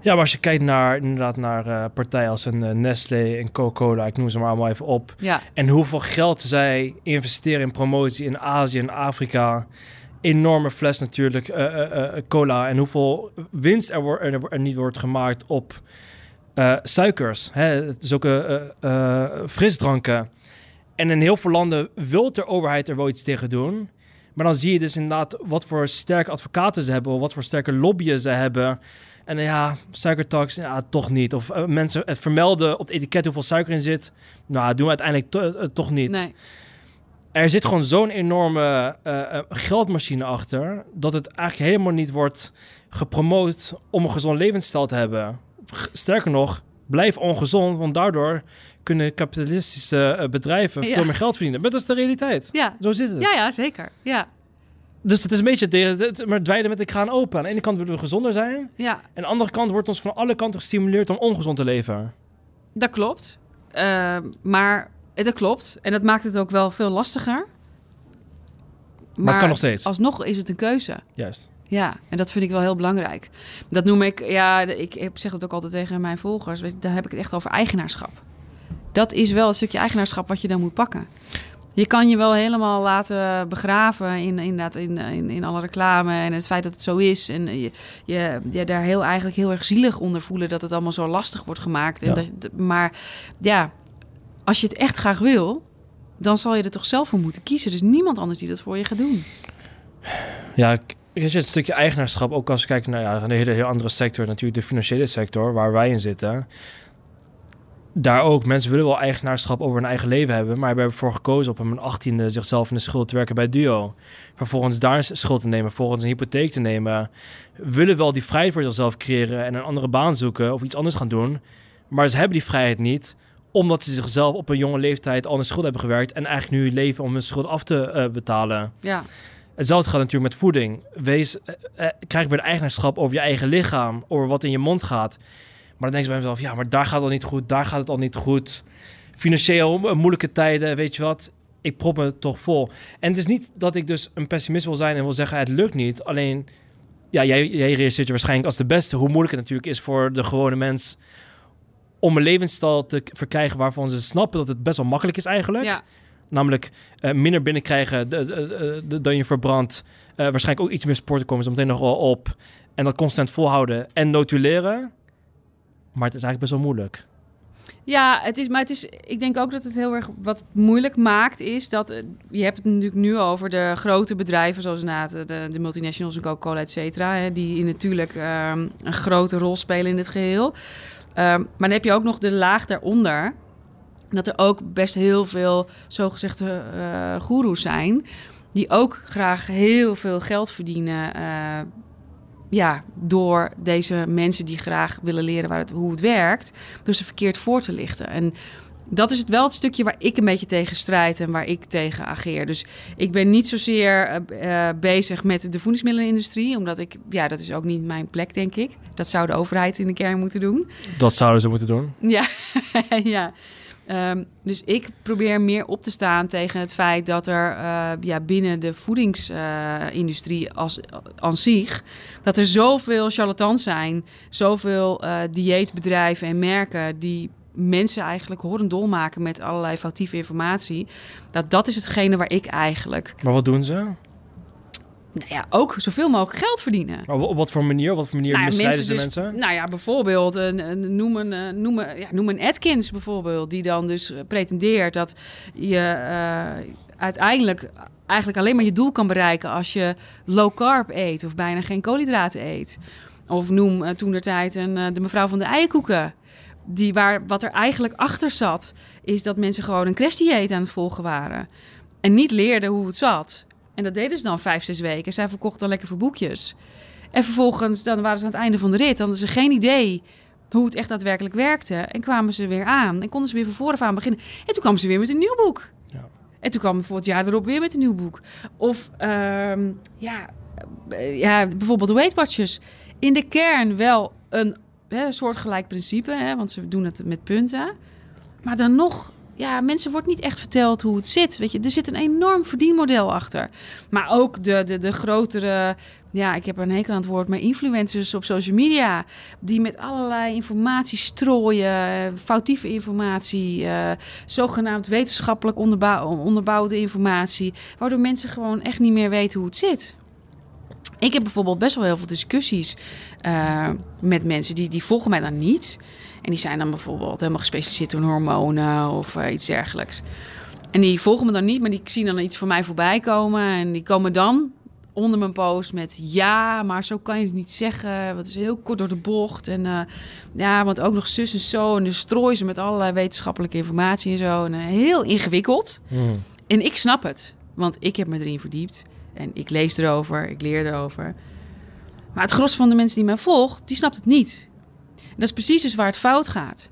Ja, maar als je kijkt naar, inderdaad naar eh, partijen als een Nestlé en Coca-Cola, ik noem ze maar allemaal even op. Ja, En hoeveel geld zij investeren in promotie in Azië en Afrika. Enorme fles natuurlijk, cola. En hoeveel winst er, wordt er, er niet wordt gemaakt op eh, suikers. Hè? Eh, eh, eh, frisdranken. En in heel veel landen wil de overheid er wel iets tegen doen. Maar dan zie je dus inderdaad wat voor sterke advocaten ze hebben... wat voor sterke lobbyen ze hebben... En ja, suikertax, ja, toch niet. Of mensen het vermelden op het etiket hoeveel suiker in zit. Nou, doen we uiteindelijk to- toch niet. nee. Er zit gewoon zo'n enorme geldmachine achter... dat het eigenlijk helemaal niet wordt gepromoot om een gezond levensstijl te hebben. Sterker nog, blijf ongezond, want daardoor kunnen kapitalistische eh, bedrijven Ja. veel meer geld verdienen. Maar dat is de realiteit. Ja. Zo zit het. Ja, ja, zeker. Ja, Dus het is een beetje het- maar dweilen met de kraan open. Aan de ene kant willen we gezonder zijn... ja. En aan de andere kant wordt ons van alle kanten gestimuleerd om ongezond te leven. Dat klopt. Eh, maar dat klopt. En dat maakt het ook wel veel lastiger. Maar, het kan nog steeds. Alsnog is het een keuze. Juist. Ja, en dat vind ik wel heel belangrijk. Dat noem ik, ja, ik zeg dat ook altijd tegen mijn volgers. Daar heb ik het echt over eigenaarschap. Dat is wel een stukje eigenaarschap wat je dan moet pakken. Je kan je wel helemaal laten begraven in, inderdaad, in, in, in alle reclame en het feit dat het zo is. En je, je, je daar heel, eigenlijk heel erg zielig onder voelen dat het allemaal zo lastig wordt gemaakt. En Ja. dat, maar ja, als je het echt graag wil, dan zal je er toch zelf voor moeten kiezen. Dus niemand anders die dat voor je gaat doen. Ja, k- je, het stukje eigenaarschap, ook als we kijken naar ja, een hele, andere sector, natuurlijk de financiële sector, waar wij in zitten. Daar ook, mensen willen wel eigenaarschap over hun eigen leven hebben, maar hebben ervoor gekozen op een achttiende zichzelf in de schuld te werken bij Duo. Vervolgens daar een schuld te nemen, vervolgens een hypotheek te nemen. Willen wel die vrijheid voor zichzelf creëren en een andere baan zoeken of iets anders gaan doen. Maar ze hebben die vrijheid niet, Omdat ze zichzelf op een jonge leeftijd al in schuld hebben gewerkt. En eigenlijk nu leven om hun schuld af te eh, betalen. Ja, Hetzelfde gaat natuurlijk met voeding. Wees, eh, eh, krijg weer de eigenaarschap over je eigen lichaam, over wat in je mond gaat. Maar dan denk ik bij mezelf, ja, maar daar gaat het al niet goed, daar gaat het al niet goed. Financieel eh, moeilijke tijden, weet je wat? Ik prop me toch vol. En het is niet dat ik dus een pessimist wil zijn en wil zeggen, het lukt niet. Alleen, ja, jij, jij realiseert je waarschijnlijk als de beste hoe moeilijk het natuurlijk is voor de gewone mens om een levensstijl te verkrijgen waarvan ze snappen dat het best wel makkelijk is eigenlijk. ja. Namelijk eh, minder binnenkrijgen dan je verbrandt. Eh, waarschijnlijk ook iets meer sporten komen ze meteen nog wel op. En dat constant volhouden en notuleren. Maar het is eigenlijk best wel moeilijk. Ja, het is, maar het is, ik denk ook dat het heel erg wat moeilijk maakt is dat eh, je hebt het natuurlijk nu over de grote bedrijven zoals inderdaad de, multinationals en Coca-Cola, et cetera, die natuurlijk ehm, een grote rol spelen in het geheel. Ehm, maar dan heb je ook nog de laag daaronder. Dat er ook best heel veel zogezegde eh goeroes zijn. Die ook graag heel veel geld verdienen. eh, ja, door deze mensen die graag willen leren waar het, hoe het werkt. Door ze verkeerd voor te lichten. En dat is het wel het stukje waar ik een beetje tegen strijd en waar ik tegen ageer. Dus ik ben niet zozeer eh, bezig met de voedingsmiddelenindustrie. Omdat ik, ja, dat is ook niet mijn plek, denk ik. Dat zou de overheid in de kern moeten doen. Dat zouden ze moeten doen. Ja, ja. Ehm, dus ik probeer meer op te staan tegen het feit dat er eh, ja, binnen de voedingsindustrie als aan zich... dat er zoveel charlatans zijn, zoveel eh, dieetbedrijven en merken... die mensen eigenlijk horendol maken met allerlei foutieve informatie. Dat dat is hetgene waar ik eigenlijk... Maar wat doen ze? Nou ja, ook zoveel mogelijk geld verdienen. Maar op wat voor manier? Op wat voor manier Nou ja, misleiden ze dus- mensen? Nou ja, bijvoorbeeld, een, noem, een, eh, noem, een, ja, noem een Atkins bijvoorbeeld, die dan dus eh, pretendeert dat je eh, uiteindelijk eigenlijk alleen maar je doel kan bereiken als je low carb eet of bijna geen koolhydraten eet. Of noem toen der tijd een, de mevrouw van de eierkoeken. Die waar, wat er eigenlijk achter zat, is dat mensen gewoon een crashdieet aan het volgen waren. En niet leerden hoe het zat. En dat deden ze dan vijf, zes weken. Zij verkochten dan lekker voor boekjes. En vervolgens, dan waren ze aan het einde van de rit. Dan hadden ze geen idee hoe het echt daadwerkelijk werkte. En kwamen ze weer aan. En konden ze weer van voren aan beginnen. En toen kwamen ze weer met een nieuw boek. Ja. En toen kwam bijvoorbeeld het jaar erop weer met een nieuw boek. Of ehm, ja, eh, ja, bijvoorbeeld de Weight Watchers. In de kern wel een hè, soortgelijk principe. Hè, want ze doen het met punten. Maar dan nog... Ja, mensen wordt niet echt verteld hoe het zit. Weet je, er zit een enorm verdienmodel achter. Maar ook de, de, de grotere ja, ik heb er een hekel aan het woord, maar influencers op social media. Die met allerlei informatie strooien, foutieve informatie, eh, zogenaamd wetenschappelijk onderbouw, onderbouwde informatie. Waardoor mensen gewoon echt niet meer weten hoe het zit. Ik heb bijvoorbeeld best wel heel veel discussies eh, met mensen die, die volgen mij dan niet. En die zijn dan bijvoorbeeld helemaal gespecialiseerd in hormonen of eh, iets dergelijks. En die volgen me dan niet, maar die zien dan iets voor mij voorbij komen. En die komen dan onder mijn post met ja, maar zo kan je het niet zeggen. Want het is heel kort door de bocht. En eh, ja, want ook nog zus en zo. En dus strooien ze met allerlei wetenschappelijke informatie en zo. En eh, heel ingewikkeld. Hmm. En ik snap het, want ik heb me erin verdiept. En ik lees erover, ik leer erover. Maar het gros van de mensen die mij volgt, die snapt het niet. En dat is precies dus waar het fout gaat.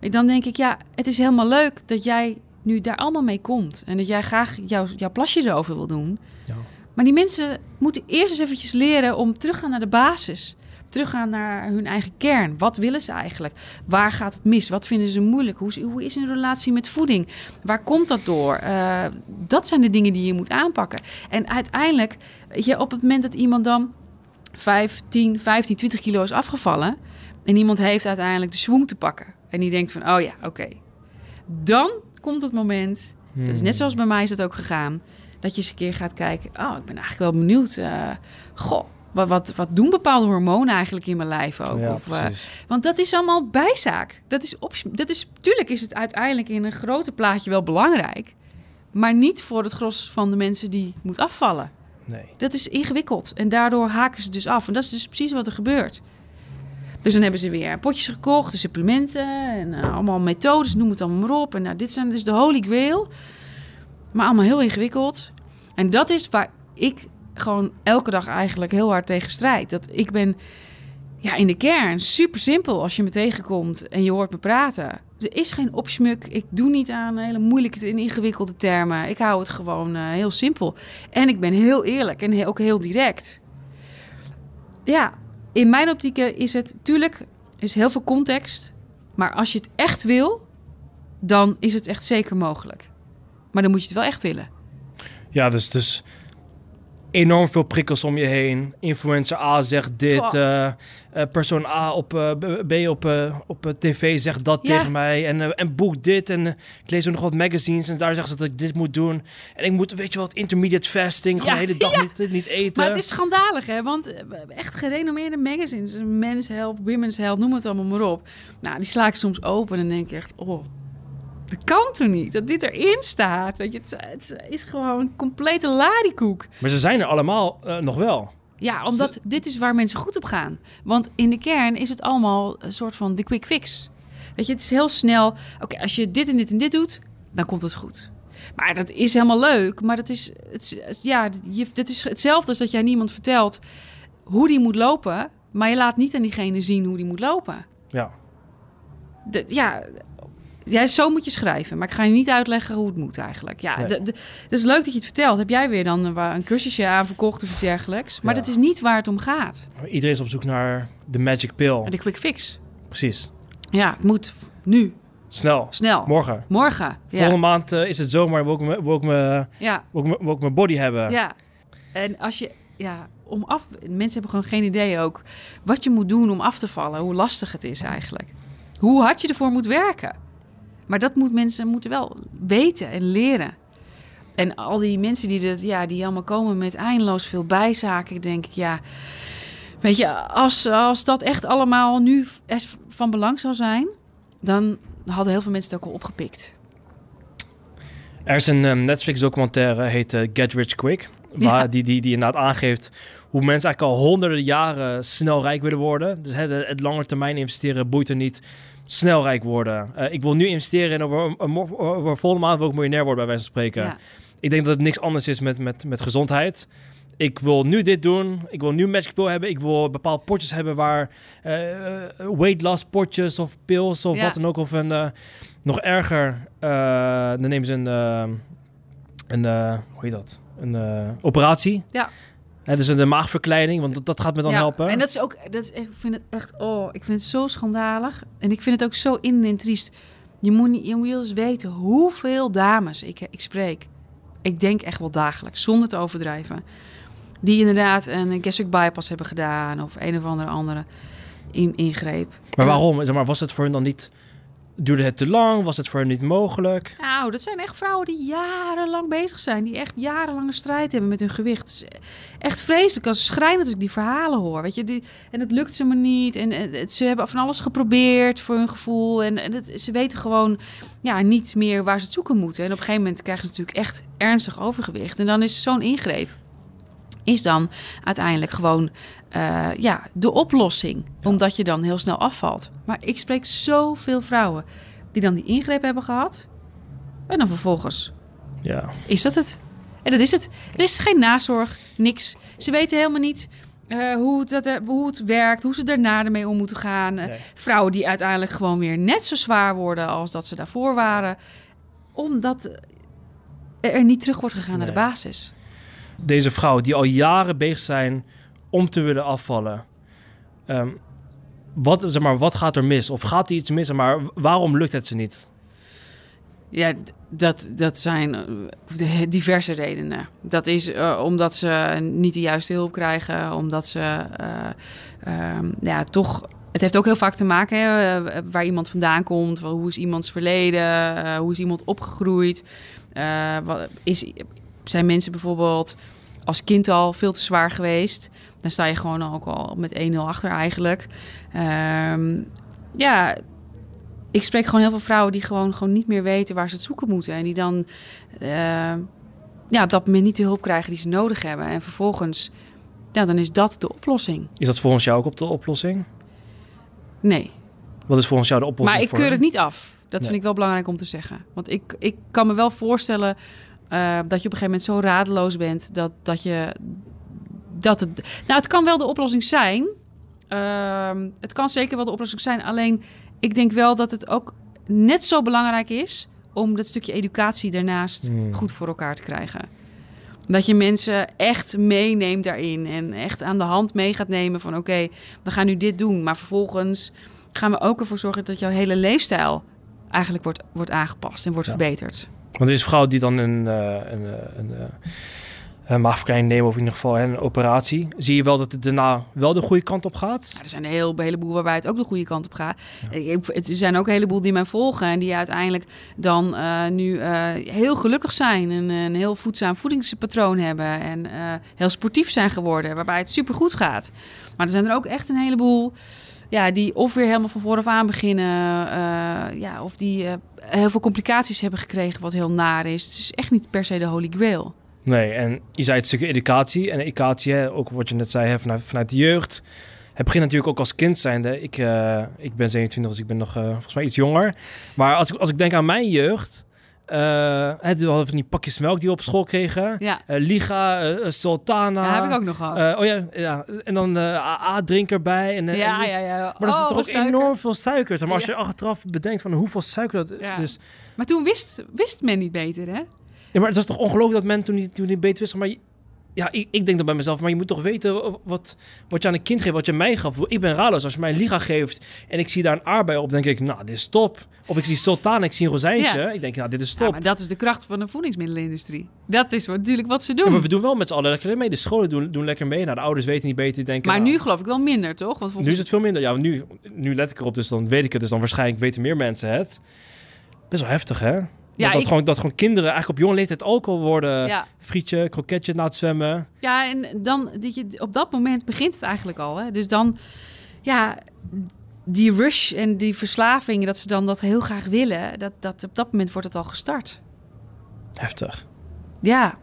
En dan denk ik, ja, het is helemaal leuk dat jij nu daar allemaal mee komt. En dat jij graag jouw, jouw plasje erover wil doen. Ja. Maar die mensen moeten eerst eens eventjes leren om terug te gaan naar de basis. Teruggaan naar hun eigen kern. Wat willen ze eigenlijk? Waar gaat het mis? Wat vinden ze moeilijk? Hoe is, hoe is hun relatie met voeding? Waar komt dat door? Eh, dat zijn de dingen die je moet aanpakken. En uiteindelijk, je, op het moment dat iemand dan 5, 10, 15, 20 kilo is afgevallen... en iemand heeft uiteindelijk de swoon te pakken... en die denkt van, oh ja, oké. Dan komt het moment, dat is net zoals bij mij is het ook gegaan... dat je eens een keer gaat kijken... oh, ik ben eigenlijk wel benieuwd... eh, goh, wat, wat, wat doen bepaalde hormonen eigenlijk in mijn lijf ook? Ja, of, eh, want dat is allemaal bijzaak. Dat is, op, dat is, tuurlijk is het uiteindelijk in een groter plaatje wel belangrijk. Maar niet voor het gros van de mensen die moet afvallen. Nee. Dat is ingewikkeld. En daardoor haken ze dus af. En dat is dus precies wat er gebeurt. Dus dan hebben ze weer potjes gekocht, supplementen en eh, allemaal methodes, noem het allemaal maar op. En nou, dit zijn dus de holy grail. Maar allemaal heel ingewikkeld. En dat is waar ik gewoon elke dag eigenlijk heel hard tegen strijd. Dat ik ben ja, in de kern super simpel als je me tegenkomt en je hoort me praten. Er is geen opsmuk. Ik doe niet aan hele moeilijke en ingewikkelde termen. Ik hou het gewoon eh, heel simpel. En ik ben heel eerlijk en ook heel direct. Ja, in mijn optiek is het... Tuurlijk is heel veel context. Maar als je het echt wil, dan is het echt zeker mogelijk. Maar dan moet je het wel echt willen. Ja, dus, dus enorm veel prikkels om je heen. Influencer A zegt dit. Eh, persoon A op eh, B op, eh, op tv zegt dat Ja. tegen mij. En, en boek dit. En ik lees ook nog wat magazines. En daar zeggen ze dat ik dit moet doen. En ik moet, weet je wat, intermediate fasting. Gewoon Ja, de hele dag niet, niet eten. Maar het is schandalig, hè? Want echt gerenommeerde magazines, Men's Health, Women's Health, noem het allemaal maar op. Nou, die sla ik soms open en denk ik echt, oh, dat kan toch niet? Dat dit erin staat, weet je? Het, het is gewoon een complete ladiekoek. Maar ze zijn er allemaal nog wel. Ja, omdat dit is waar mensen goed op gaan. Want in de kern is het allemaal een soort van de quick fix. Weet je, het is heel snel. Oké, als je dit en dit en dit doet, dan komt het goed. Maar dat is helemaal leuk. Maar dat is, het, is- het- ja, je, dat is hetzelfde als dat jij niemand vertelt hoe die moet lopen. Maar je laat niet aan diegene zien hoe die moet lopen. Ja. De- ja, ja, zo moet je schrijven. Maar ik ga je niet uitleggen hoe het moet eigenlijk. Ja, Nee. het is leuk dat je het vertelt. Heb jij weer dan een, een cursusje aanverkocht of iets dergelijks? Maar Ja. dat is niet waar het om gaat. Iedereen is op zoek naar de magic pill. De quick fix. Precies. Ja, het moet nu, Snel. snel. Morgen. Morgen. Volgende Ja. maand eh, is het zomer. Wil ik, me- wil, ik me, Ja. wil, ik me, wil ik mijn body hebben. ja. En als je, ja, om af, mensen hebben gewoon geen idee ook wat je moet doen om af te vallen, hoe lastig het is eigenlijk. Hoe hard je ervoor moet werken. Maar dat moet mensen moeten wel weten en leren. En al die mensen die, dat, ja, die allemaal komen met eindeloos veel bijzaken, denk ik, ja. Weet je, als, als dat echt allemaal nu van belang zou zijn, dan hadden heel veel mensen het ook al opgepikt. Er is een ehm, Netflix-documentaire, heet eh, Get Rich Quick. Waar, Ja. die, die, die inderdaad aangeeft hoe mensen eigenlijk al honderden jaren snel rijk willen worden. Dus hè, de- het lange termijn investeren boeit er niet. Snel rijk worden. Eh, ik wil nu investeren en over, een mo- over volgende maand wil ik miljonair worden, bij wijze van spreken. Ja. Ik denk dat het niks anders is met, met, met gezondheid. Ik wil nu dit doen. Ik wil nu Magic Pill hebben. Ik wil bepaalde potjes hebben waar eh, weight loss potjes of pills of Ja. wat dan ook. Of een, nog erger, dan nemen ze een, een hoe heet dat? Een operatie. Ja. Het is een maagverkleiding, want dat, dat gaat me dan Ja, helpen. En dat is ook, dat is, ik vind het echt, oh, ik vind het zo schandalig. En ik vind het ook zo in en triest. Je moet, niet, je moet eens weten hoeveel dames ik, ik spreek. Ik denk echt wel dagelijks, zonder te overdrijven. Die inderdaad een gastric bypass hebben gedaan of een of andere andere in, ingreep. maar waarom? Zeg maar, was het voor hen dan niet... Duurde het te lang? Was het voor hen niet mogelijk? Nou, dat zijn echt vrouwen die jarenlang bezig zijn. Die echt jarenlange strijd hebben met hun gewicht. Echt vreselijk als schrijnend als ik die verhalen hoor. Weet je, die, en het lukt ze maar niet. En, ze hebben van alles geprobeerd voor hun gevoel. En, en ze weten gewoon ja, niet meer waar ze het zoeken moeten. En op een gegeven moment krijgen ze natuurlijk echt ernstig overgewicht. En dan is zo'n ingreep is dan uiteindelijk gewoon eh, ja, de oplossing. Omdat je dan heel snel afvalt. Maar ik spreek zoveel vrouwen die dan die ingreep hebben gehad. En dan vervolgens Ja. is dat het. En dat is het. Er is geen nazorg, niks. Ze weten helemaal niet eh, hoe, het, dat, hoe het werkt, hoe ze daarna ermee om moeten gaan. Eh, Nee. Vrouwen die uiteindelijk gewoon weer net zo zwaar worden als dat ze daarvoor waren. Omdat er niet terug wordt gegaan naar de basis. deze vrouwen die al jaren bezig zijn om te willen afvallen. Ehm, wat, zeg maar, wat gaat er mis? Of gaat er iets mis? Maar waarom lukt het ze niet? Ja, dat, dat zijn eh, diverse redenen. Dat is eh, omdat ze niet de juiste hulp krijgen, omdat ze eh, ehm, ja, toch. Het heeft ook heel vaak te maken waar iemand vandaan komt, hoe is iemands verleden, hoe is iemand opgegroeid. Wat, is, zijn mensen bijvoorbeeld als kind al veel te zwaar geweest? Dan sta je gewoon ook al met 1-0 achter eigenlijk. Ehm, ja, ik spreek gewoon heel veel vrouwen die gewoon, gewoon niet meer weten waar ze het zoeken moeten. En die dan eh, ja, op dat moment niet de hulp krijgen die ze nodig hebben. En vervolgens, ja, dan is dat de oplossing. Is dat volgens jou ook op de oplossing? Nee, Wat is volgens jou de oplossing? maar ik keur het niet af. Dat Nee. vind ik wel belangrijk om te zeggen. Want ik, ik kan me wel voorstellen eh, dat je op een gegeven moment zo radeloos bent dat, dat je. Dat het, nou, het kan wel de oplossing zijn. Ehm, het kan zeker wel de oplossing zijn. Alleen ik denk wel dat het ook net zo belangrijk is om dat stukje educatie daarnaast Hmm. goed voor elkaar te krijgen. Dat je mensen echt meeneemt daarin en echt aan de hand mee gaat nemen van oké, we gaan nu dit doen, maar vervolgens gaan we ook ervoor zorgen dat jouw hele leefstijl eigenlijk wordt, wordt aangepast en wordt Ja. verbeterd. Want er is vrouwen die dan een, eh, een, eh, een, eh, een maagverkleining nemen, of in ieder geval een operatie. Zie je wel dat het daarna wel de goede kant op gaat? Ja, er zijn een, heel, een heleboel waarbij het ook de goede kant op gaat. Er zijn ook een heleboel die mij volgen en die uiteindelijk dan nu heel gelukkig zijn. En een heel voedzaam voedingspatroon hebben en heel sportief zijn geworden, waarbij het supergoed gaat. Maar er zijn er ook echt een heleboel ja, die of weer helemaal van vooraf aan beginnen, eh, ja, of die eh, heel veel complicaties hebben gekregen, wat heel naar is. Het is echt niet per se de holy grail. Nee, en je zei het stukje educatie. En educatie, hè, ook wat je net zei, vanuit, vanuit de jeugd. Het begint natuurlijk ook als kind zijnde. Ik, eh, ik ben 27, dus ik ben nog volgens mij iets jonger. Maar als ik, als ik denk aan mijn jeugd... eh het we hadden van die pakjes melk die we op school kregen. Ja, Eh, Liga, eh, Sultana. dat heb ik ook nog gehad. Eh, oh ja, ja, en dan eh AA-drink erbij. En, eh, en ja, ja, ja. Maar er zit Oh, toch ook suiker. enorm veel suiker. Maar als Ja. je achteraf bedenkt van hoeveel suiker dat Ja. dus Maar toen wist, wist men niet beter, hè? Ja, maar het was toch ongelooflijk dat men toen niet, toen niet beter wist. Maar ja, ik, ik denk dan bij mezelf, maar je moet toch weten wat, wat je aan een kind geeft, wat je mij gaf. Ik ben raadloos. Als je mij een liga geeft en ik zie daar een aardbei op, denk ik, nou, dit is top. Of ik zie sultan ik zie een rozijntje. Ja. Ik denk, nou, dit is Ja, top. maar dat is de kracht van de voedingsmiddelenindustrie. Dat is wat, natuurlijk wat ze doen. Ja, maar maar we doen wel met z'n allen lekker mee. De scholen doen, doen lekker mee. Nou, de ouders weten niet beter. Die denken, nou, nu geloof ik wel minder, toch? Want nu is het veel minder. Ja, nu, nu let ik erop, dus dan weet ik het. Dus dan waarschijnlijk weten meer mensen het. Best wel heftig, hè? Ja, dat, ik- gewoon, dat gewoon kinderen eigenlijk op jonge leeftijd alcohol worden. ja. Frietje, kroketje na het zwemmen. ja, en dan, dat je, op dat moment begint het eigenlijk al. Hè? Dus dan, ja, die rush en die verslaving, dat ze dan dat heel graag willen, dat, dat, op dat moment wordt het al gestart. Heftig. Ja.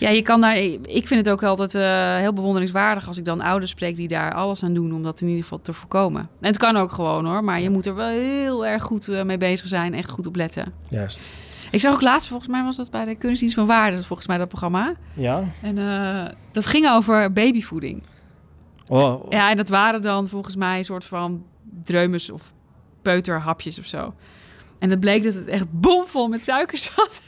Ja, je kan daar. Ik vind het ook altijd eh, heel bewonderingswaardig als ik dan ouders spreek die daar alles aan doen om dat in ieder geval te voorkomen. En het kan ook gewoon hoor, maar je moet er wel heel erg goed eh, mee bezig zijn, echt goed op letten. Juist. Ik zag ook laatst, volgens mij was dat bij de Kunstdienst van Waarde, volgens mij dat programma. Ja? En eh, dat ging over babyvoeding. Oh, Ja, en dat waren dan volgens mij een soort van dreumes of peuterhapjes of zo. En het bleek dat het echt bomvol met suiker zat.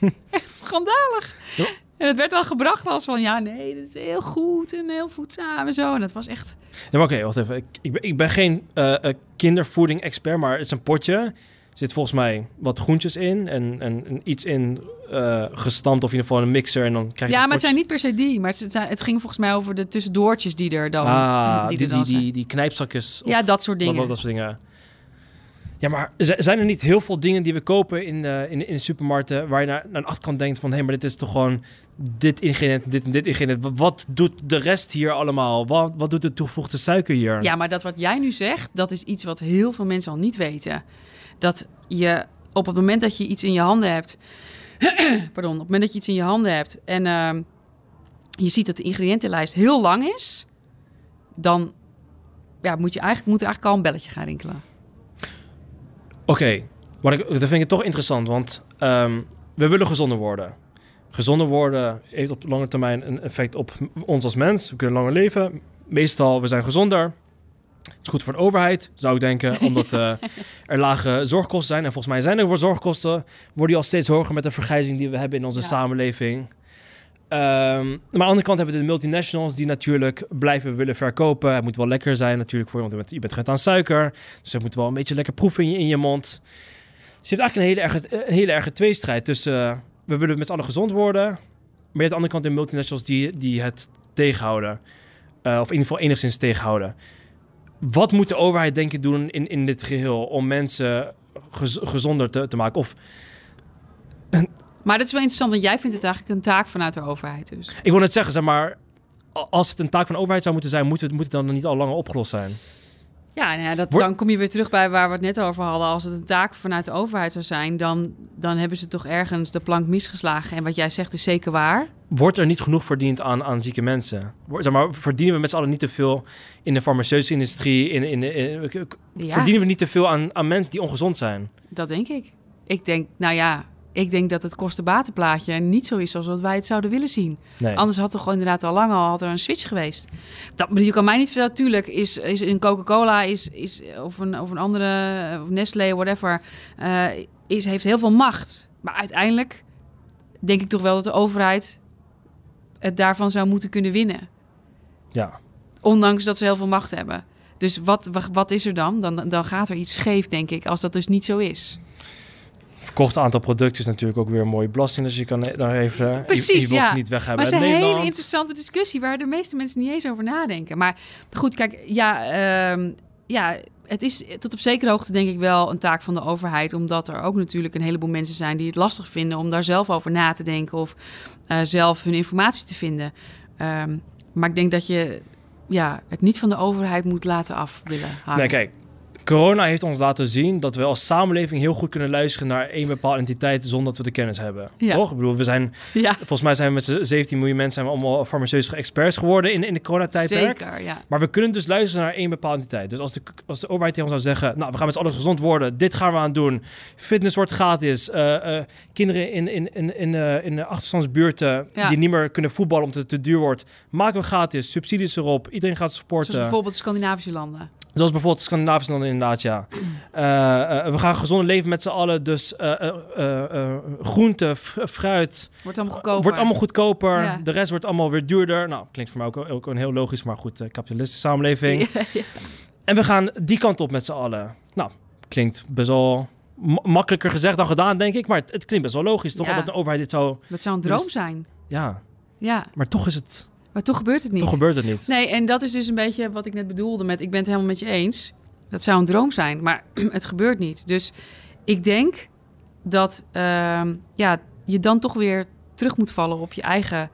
echt schandalig. Ja. En het werd wel gebracht als van, ja, nee, dat is heel goed en heel voedzaam en zo. En dat was echt... Nee, maar oké, wacht even. Ik, ik, ben, ik ben geen eh, eh, kindervoeding-expert, maar het is een potje. Er zit volgens mij wat groentjes in en, en, en iets in eh, gestampt of in ieder geval een mixer. En dan krijg je Ja, maar het zijn niet per se die. Maar het, zijn- het ging volgens mij over de tussendoortjes die er dan, Ah, die die, er die, dan die, die, knijpzakjes. of Ja, dat soort wat- dingen. wat- dat soort dingen. Ja, maar zijn er niet heel veel dingen die we kopen in, eh, in, in de supermarkten... waar je naar, naar de achterkant denkt van... hé, maar dit is toch gewoon dit ingrediënt, dit en dit ingrediënt. Wat- Wat doet de rest hier allemaal? Wat, wat doet de toegevoegde suiker hier? Ja, maar dat wat jij nu zegt, dat is iets wat heel veel mensen al niet weten. Dat je op het moment dat je iets in je handen hebt... pardon, op het moment dat je iets in je handen hebt... en ehm, je ziet dat de ingrediëntenlijst heel lang is... dan ja, moet, je eigenlijk, moet er eigenlijk al een belletje gaan rinkelen. Oké, ik, dat vind ik toch interessant, want ehm, we willen gezonder worden. Gezonder worden heeft op lange termijn een effect op ons als mens. We kunnen langer leven. Meestal, we zijn gezonder. Het is goed voor de overheid, zou ik denken, omdat eh, er lage zorgkosten zijn. En volgens mij zijn er voor zorgkosten, worden die al steeds hoger met de vergrijzing die we hebben in onze Ja. samenleving. Ehm, maar aan de andere kant hebben we de multinationals die natuurlijk blijven willen verkopen. Het moet wel lekker zijn natuurlijk voor je, want je bent, gewend aan suiker. Dus het moet wel een beetje lekker proeven in je, in je mond. Je hebt eigenlijk een hele erge, een hele erge tweestrijd tussen... eh, we willen met z'n allen gezond worden... maar je hebt aan de andere kant de multinationals die, die het tegenhouden. Eh, of in ieder geval enigszins tegenhouden. Wat moet de overheid denken doen in, in dit geheel... om mensen gez- gezonder te, te maken? Of Maar dat is wel interessant, want jij vindt het eigenlijk een taak vanuit de overheid dus. ik wil net zeggen, zeg maar... als het een taak van de overheid zou moeten zijn... moet het, moet het dan niet al langer opgelost zijn? Ja, nou ja, dat, dan kom je weer terug bij waar we het net over hadden. Als het een taak vanuit de overheid zou zijn, dan, dan hebben ze toch ergens de plank misgeslagen. En wat jij zegt is zeker waar. Wordt er niet genoeg verdiend aan, aan zieke mensen? Zeg maar, verdienen we met z'n allen niet te veel in de farmaceutische industrie? In, in, in- Ja, Verdienen we niet te veel aan, aan mensen die ongezond zijn? dat denk ik. Ik denk, nou ja, ik denk dat het kostenbatenplaatje niet zo is zoals wat wij het zouden willen zien. Nee. Anders had er gewoon inderdaad al lang al had er een switch geweest. Dat, je kan mij niet vertellen, natuurlijk is, is een Coca-Cola is, is, of, een, of een andere, of Nestlé, whatever, eh, is, heeft heel veel macht. Maar uiteindelijk denk ik toch wel dat de overheid het daarvan zou moeten kunnen winnen. Ja. Ondanks dat ze heel veel macht hebben. Dus wat, wat, wat is er dan? dan? Dan gaat er iets scheef, denk ik, als dat dus niet zo is. Verkocht aantal producten is natuurlijk ook weer een mooie belasting. Dus je kan daar even... eh, Precies, ja. niet weg Maar hebben het is een hele interessante discussie waar de meeste mensen niet eens over nadenken. Maar goed, kijk, ja, ehm, ja, het is tot op zekere hoogte denk ik wel een taak van de overheid. Omdat er ook natuurlijk een heleboel mensen zijn die het lastig vinden om daar zelf over na te denken of eh, zelf hun informatie te vinden. Ehm, maar ik denk dat je ja, het niet van de overheid moet laten af willen hangen. Nee, kijk. Corona heeft ons laten zien dat we als samenleving heel goed kunnen luisteren naar één bepaalde entiteit zonder dat we de kennis hebben. Ja. Toch? Ik bedoel, we zijn, Ja, volgens mij zijn we met z'n 17 miljoen mensen zijn we allemaal farmaceutische experts geworden in, in de coronatijdperk. zeker. Ja. Maar we kunnen dus luisteren naar één bepaalde entiteit. Dus als de, als de overheid tegen ons zou zeggen... nou, we gaan met z'n allen gezond worden. Dit gaan we aan doen. Fitness wordt gratis. eh, eh, kinderen in, in, in, in, eh, in de achterstandsbuurten... Ja. die niet meer kunnen voetballen omdat het te duur wordt... maken we gratis. Subsidies erop. Iedereen gaat supporten. Zoals bijvoorbeeld de Scandinavische landen. Zoals bijvoorbeeld Scandinavische landen inderdaad, ja. Eh, eh, we gaan gezond leven met z'n allen. Dus eh, groente, fruit... Wordt allemaal goedkoper. Wordt allemaal goedkoper. Ja. De rest wordt allemaal weer duurder. Nou, klinkt voor mij ook, ook een heel logisch, maar goed, kapitalistische samenleving. Ja, ja. En we gaan die kant op met z'n allen. Nou, klinkt best wel ma- makkelijker gezegd dan gedaan, denk ik. Maar het, het klinkt best wel logisch, toch? Dat de overheid dit zou... Dat zou een droom Dus- zijn. Ja, Ja, maar toch is het... maar toch gebeurt het niet. Toch gebeurt het niet. Nee, en dat is dus een beetje wat ik net bedoelde met... ik ben het helemaal met je eens. Dat zou een droom zijn, maar het gebeurt niet. Dus ik denk dat ehm, ja, je dan toch weer terug moet vallen op je eigen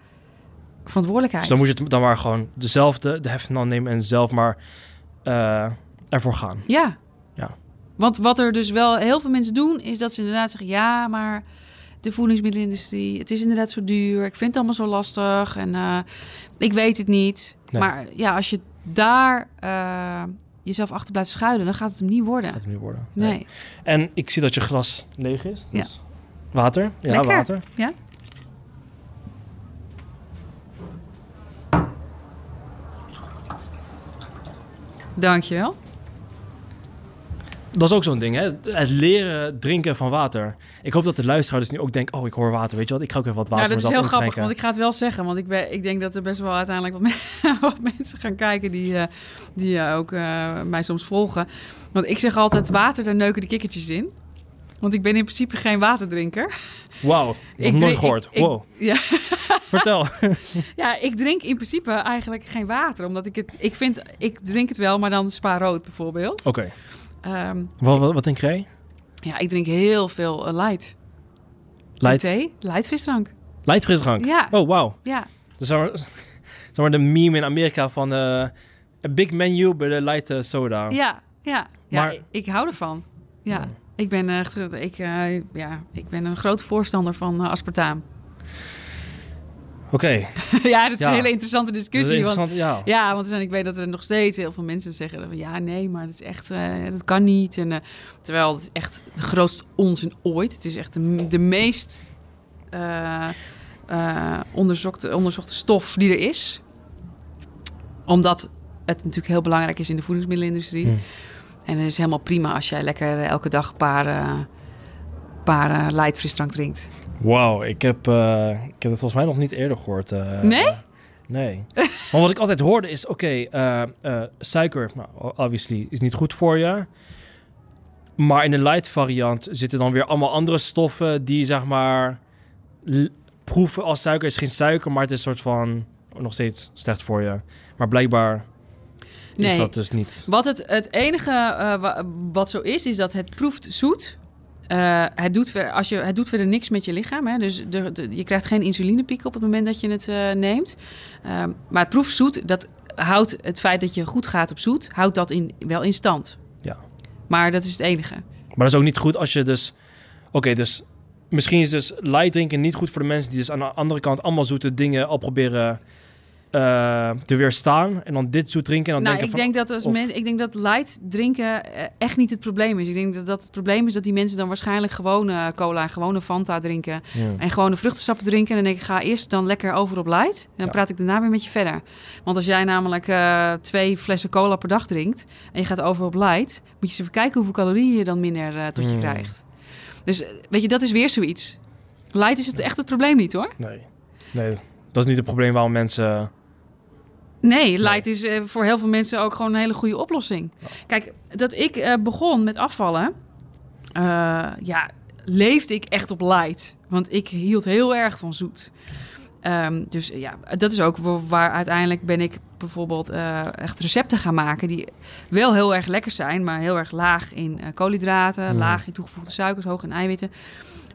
verantwoordelijkheid. Dus dan moet je het dan maar gewoon dezelfde, de heffing dan nemen en zelf maar eh, ervoor gaan. Ja. Ja. Want wat er dus wel heel veel mensen doen, is dat ze inderdaad zeggen... ja, maar de voedingsmiddelenindustrie, het is inderdaad zo duur. Ik vind het allemaal zo lastig en eh, ik weet het niet. Nee. Maar ja, als je daar eh, jezelf achter blijft schuilen... dan gaat het hem niet worden. Gaat het niet worden. Nee. En ik zie dat je glas leeg is. Ja. Dus Water? Ja, Lekker. water. Ja? Dankjewel. Dat is ook zo'n ding, hè? Het leren drinken van water. Ik hoop dat de luisteraar dus nu ook denkt... oh, ik hoor water, weet je wat? Ik ga ook even wat water Ja, dat is heel grappig, want ik ga het wel zeggen. Want ik, ben, ik denk dat er best wel uiteindelijk wat, me- wat mensen gaan kijken die, eh, die eh, ook eh, mij soms volgen. Want ik zeg altijd, water, daar neuken de kikkertjes in. Want ik ben in principe geen waterdrinker. Wauw, Ik nooit gehoord. ik- ik- wow, Ja, vertel. ja, ik drink in principe eigenlijk geen water. Omdat ik het, ik vind, ik drink het wel, maar dan spa rood bijvoorbeeld. Oké, Ehm, wat, wat, wat denk jij? ja, ik drink heel veel eh, light. Light, Thee, light frisdrank. light frisdrank? Ja. Oh, wauw. Ja, Dus zeg maar, de meme in Amerika van... eh a big menu bij de light eh, soda. ja, ja. ja Maar- ik, ik hou ervan. Ja. Ja. Ik ben, echt, ik, ja, ik ben een grote voorstander van aspartaam. Oké, ja, dat is Ja. een hele interessante discussie. want. Ja. ja, want zijn, ik weet dat er nog steeds heel veel mensen zeggen... van, ja, nee, maar dat is echt, eh, dat kan niet. En, eh, terwijl het is echt de grootste onzin ooit. Het is echt de, de meest eh, onderzochte, onderzochte stof die er is. Omdat het natuurlijk heel belangrijk is in de voedingsmiddelenindustrie. Hm. En het is helemaal prima als jij lekker elke dag een paar, paar light frisdrank drinkt. Wauw, ik heb, eh, ik heb het volgens mij nog niet eerder gehoord. eh, Nee? eh, nee. maar wat ik altijd hoorde is, oké, suiker, nou, obviously, is niet goed voor je. Maar in de light variant zitten dan weer allemaal andere stoffen die, zeg maar, proeven als suiker. Het is geen suiker, maar het is een soort van nog steeds slecht voor je. Maar blijkbaar is Nee. dat dus niet. Wat het, het enige wa- wat zo is, is dat het proeft zoet. Eh, het, doet ver, als je, het doet verder niks met je lichaam. Hè? Dus de, de- je krijgt geen insulinepiek op het moment dat je het eh, neemt. Ehm, maar het proeft zoet. Dat houdt het feit dat je goed gaat op zoet, houdt dat in, wel in stand. Ja. Maar dat is het enige. Maar dat is ook niet goed als je dus... Oké, dus misschien is dus light drinken niet goed voor de mensen... die dus aan de andere kant allemaal zoete dingen al proberen eh, te weerstaan en dan dit zoet drinken en dan nou, denken ik van... denk dat als of- ik denk dat light drinken eh, echt niet het probleem is. Ik denk dat, dat het probleem is dat die mensen dan waarschijnlijk gewone cola en gewone Fanta drinken. Ja. En gewone vruchtensappen drinken. En dan denk ik, ga eerst dan lekker over op light. En dan Ja. praat ik daarna weer met je verder. Want als jij namelijk eh, twee flessen cola per dag drinkt... en je gaat over op light... moet je eens even kijken hoeveel calorieën je dan minder eh, tot je Mm. krijgt. Dus eh, weet je, dat is weer zoiets. Light is het echt het probleem niet hoor. Nee. nee, dat is niet het probleem waarom mensen... Nee, light is eh, voor heel veel mensen ook gewoon een hele goede oplossing. Kijk, dat ik eh, begon met afvallen, eh, ja, leefde ik echt op light. Want ik hield heel erg van zoet. Ehm, dus ja, dat is ook wa- waar uiteindelijk ben ik bijvoorbeeld echt recepten gaan maken die wel heel erg lekker zijn, maar heel erg laag in koolhydraten, Mm. laag in toegevoegde suikers, hoog in eiwitten.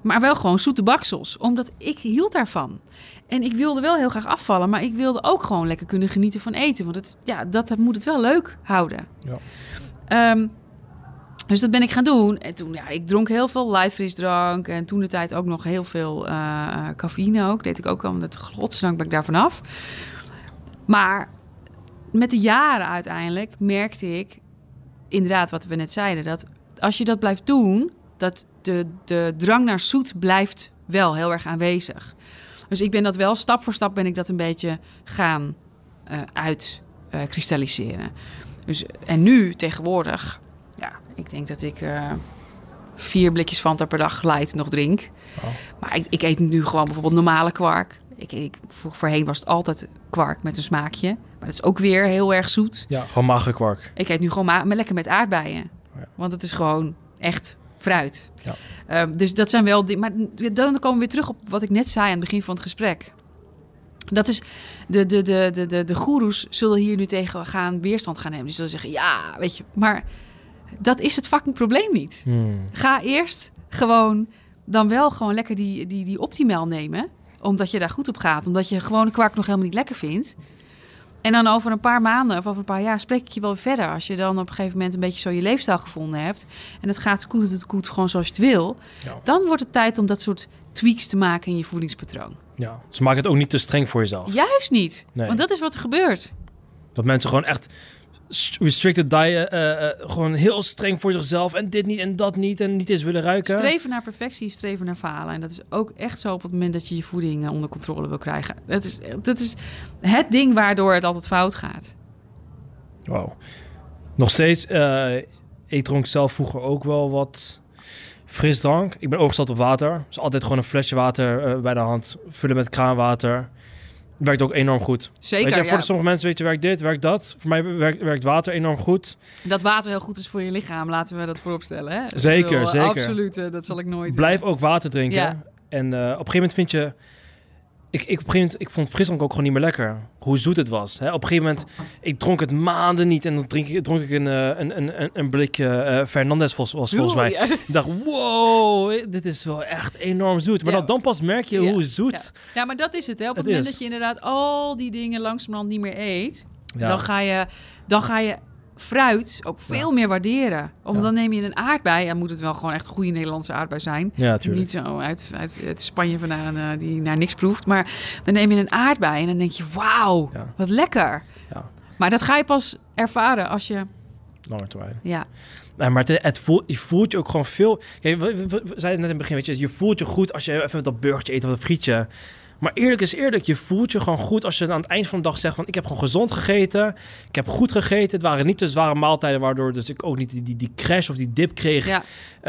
Maar wel gewoon zoete baksels, omdat ik hield daarvan. En ik wilde wel heel graag afvallen, maar ik wilde ook gewoon lekker kunnen genieten van eten. Want het, ja, dat moet het wel leuk houden. Ja. Ehm, dus dat ben ik gaan doen. En toen, ja, ik dronk heel veel light frisdrank. En toen de tijd ook nog heel veel eh, cafeïne ook. Deed ik ook al, met godsdank ben ik daar vanaf. Maar met de jaren uiteindelijk merkte ik, inderdaad wat we net zeiden, dat als je dat blijft doen, dat de, de drang naar zoet blijft wel heel erg aanwezig. Dus ik ben dat wel, stap voor stap ben ik dat een beetje gaan eh uitkristalliseren. dus, en nu, tegenwoordig, ja, ik denk dat ik eh, vier blikjes Fanta per dag light nog drink. Oh. Maar ik, ik eet nu gewoon bijvoorbeeld normale kwark. Ik, ik, voor, voorheen was het altijd kwark met een smaakje. Maar dat is ook weer heel erg zoet. Ja, gewoon magere kwark. Ik eet nu gewoon ma- maar lekker met aardbeien. Ja. Want het is gewoon echt fruit. Ja. Ehm, dus dat zijn wel... die- Maar dan komen we weer terug op wat ik net zei aan het begin van het gesprek. Dat is... De, de, de, de, de, de goeroes zullen hier nu tegen gaan weerstand gaan nemen. Die zullen zeggen, ja, weet je... Maar dat is het fucking probleem niet. Hmm. Ga eerst gewoon dan wel gewoon lekker die, die, die optimaal nemen. Omdat je daar goed op gaat. Omdat je gewone kwark nog helemaal niet lekker vindt. En dan over een paar maanden of over een paar jaar spreek ik je wel verder. Als je dan op een gegeven moment een beetje zo je leefstijl gevonden hebt. En het gaat goed, het goed gewoon zoals je het wil. Ja. Dan wordt het tijd om dat soort tweaks te maken in je voedingspatroon. ja. Dus maak het ook niet te streng voor jezelf. Juist niet. Nee. Want dat is wat er gebeurt. Dat mensen gewoon echt restricted diet, eh, eh, gewoon heel streng voor zichzelf en dit niet en dat niet en niet eens willen ruiken. Streven naar perfectie, streven naar falen. En dat is ook echt zo op het moment dat je je voeding eh, onder controle wil krijgen. Dat is, dat is het ding waardoor het altijd fout gaat. Wauw. Nog steeds, eh, ik dronk zelf vroeger ook wel wat frisdrank. Ik ben overgestapt op water. Dus altijd gewoon een flesje water bij de hand. Vullen met kraanwater. Werkt ook enorm goed. Zeker, weet je, ja. voor sommige mensen weet je, werkt dit, werkt dat. Voor mij werkt, werkt water enorm goed. Dat water heel goed is voor je lichaam, laten we dat vooropstellen. Hè? Zeker, bedoel, zeker. Absoluut, eh, dat zal ik nooit... Blijf ook water drinken. Ja. En eh, op een gegeven moment vind je... Ik, ik, op een gegeven moment, ik vond frisdrank ook gewoon niet meer lekker. Hoe zoet het was. Hè? Op een gegeven moment, ik dronk het maanden niet. En dan drink ik, dronk ik een, eh, een, een, een, een blikje eh Fernandez was, was volgens mij. Ja. Ik dacht, wow, dit is wel echt enorm zoet. Maar Ja. dan, dan pas merk je Ja. hoe zoet... Ja, maar dat is het. Hè? Op het, Het moment is. dat je inderdaad al die dingen langzamerhand niet meer eet... Dan, ga je, dan ga je fruit ook veel meer waarderen. Omdat Ja. dan neem je een aardbei. En moet het wel gewoon echt een goede Nederlandse aardbei zijn. Ja, natuurlijk. Niet zo uit, uit, uit Spanje vandaan eh, die naar niks proeft. Maar dan neem je een aardbei en dan denk je... Wauw, wat lekker. Ja. Maar dat ga je pas ervaren als je... Langer termijn. Ja, Nee, maar het, het voelt, je voelt je ook gewoon veel... Kijk, we, we- we zeiden net in het begin, weet je, je voelt je goed als je even dat burgertje eet of dat frietje. Maar eerlijk is eerlijk, je voelt je gewoon goed als je aan het eind van de dag zegt van... ik heb gewoon gezond gegeten, ik heb goed gegeten. Het waren niet te zware maaltijden, waardoor dus ik ook niet die, die, die crash of die dip kreeg.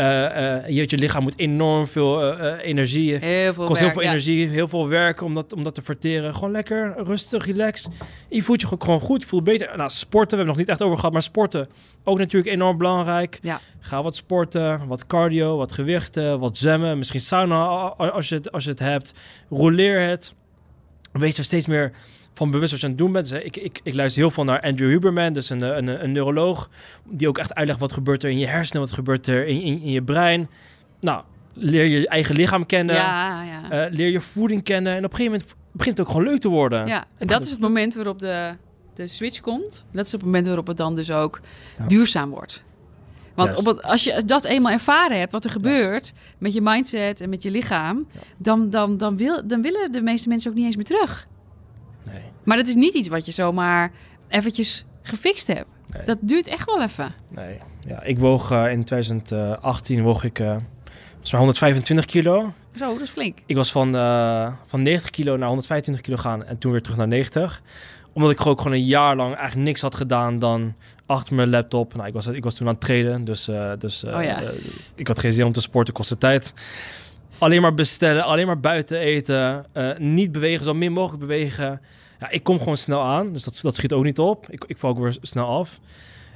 Je, weet, je lichaam moet enorm veel eh, eh, energie... heel veel kost werk, heel veel ja. energie, heel veel werk om dat, om dat te verteren. Gewoon lekker, rustig, relax. Je voelt je gewoon goed, je voelt beter. Nou, sporten, we hebben het nog niet echt over gehad, maar sporten ook natuurlijk enorm belangrijk. Ja. Ga wat sporten, wat cardio, wat gewichten, wat zwemmen. Misschien sauna als je het, als je het hebt. Roleer het. Wees er steeds meer van bewust wat je aan het doen bent. Dus, ik, ik, ik luister heel veel naar Andrew Huberman, dus een, een, een neuroloog, die ook echt uitlegt wat gebeurt er in je hersenen, wat gebeurt er in, in, in je brein. Nou, leer je eigen lichaam kennen. Ja, ja. Eh, leer je voeding kennen. En op een gegeven moment begint het ook gewoon leuk te worden. ja. En dat is het moment waarop de, de switch komt. Dat is het moment waarop het dan dus ook Ja. duurzaam wordt. Want Juist. op het, als je dat eenmaal ervaren hebt, wat er gebeurt met je mindset en met je lichaam, dan, dan, dan, wil, dan willen de meeste mensen ook niet eens meer terug. Nee. Maar dat is niet iets wat je zomaar eventjes gefixt hebt. Nee. Dat duurt echt wel even. Nee. Ja, ik woog eh, in 2018 woog ik eh, volgens mij 125 kilo. Zo, dat is flink. Ik was van, eh, van 90 kilo naar 125 kilo gaan en toen weer terug naar 90. Omdat ik gewoon, gewoon een jaar lang eigenlijk niks had gedaan dan achter mijn laptop. Nou, ik was, ik was toen aan het trainen, dus, eh, dus eh, Oh ja. eh, ik had geen zin om te sporten, kostte tijd. Alleen maar bestellen, alleen maar buiten eten, eh, niet bewegen, zo min mogelijk bewegen. Ja, ik kom gewoon snel aan, dus dat, dat schiet ook niet op. Ik, ik val ook weer snel af.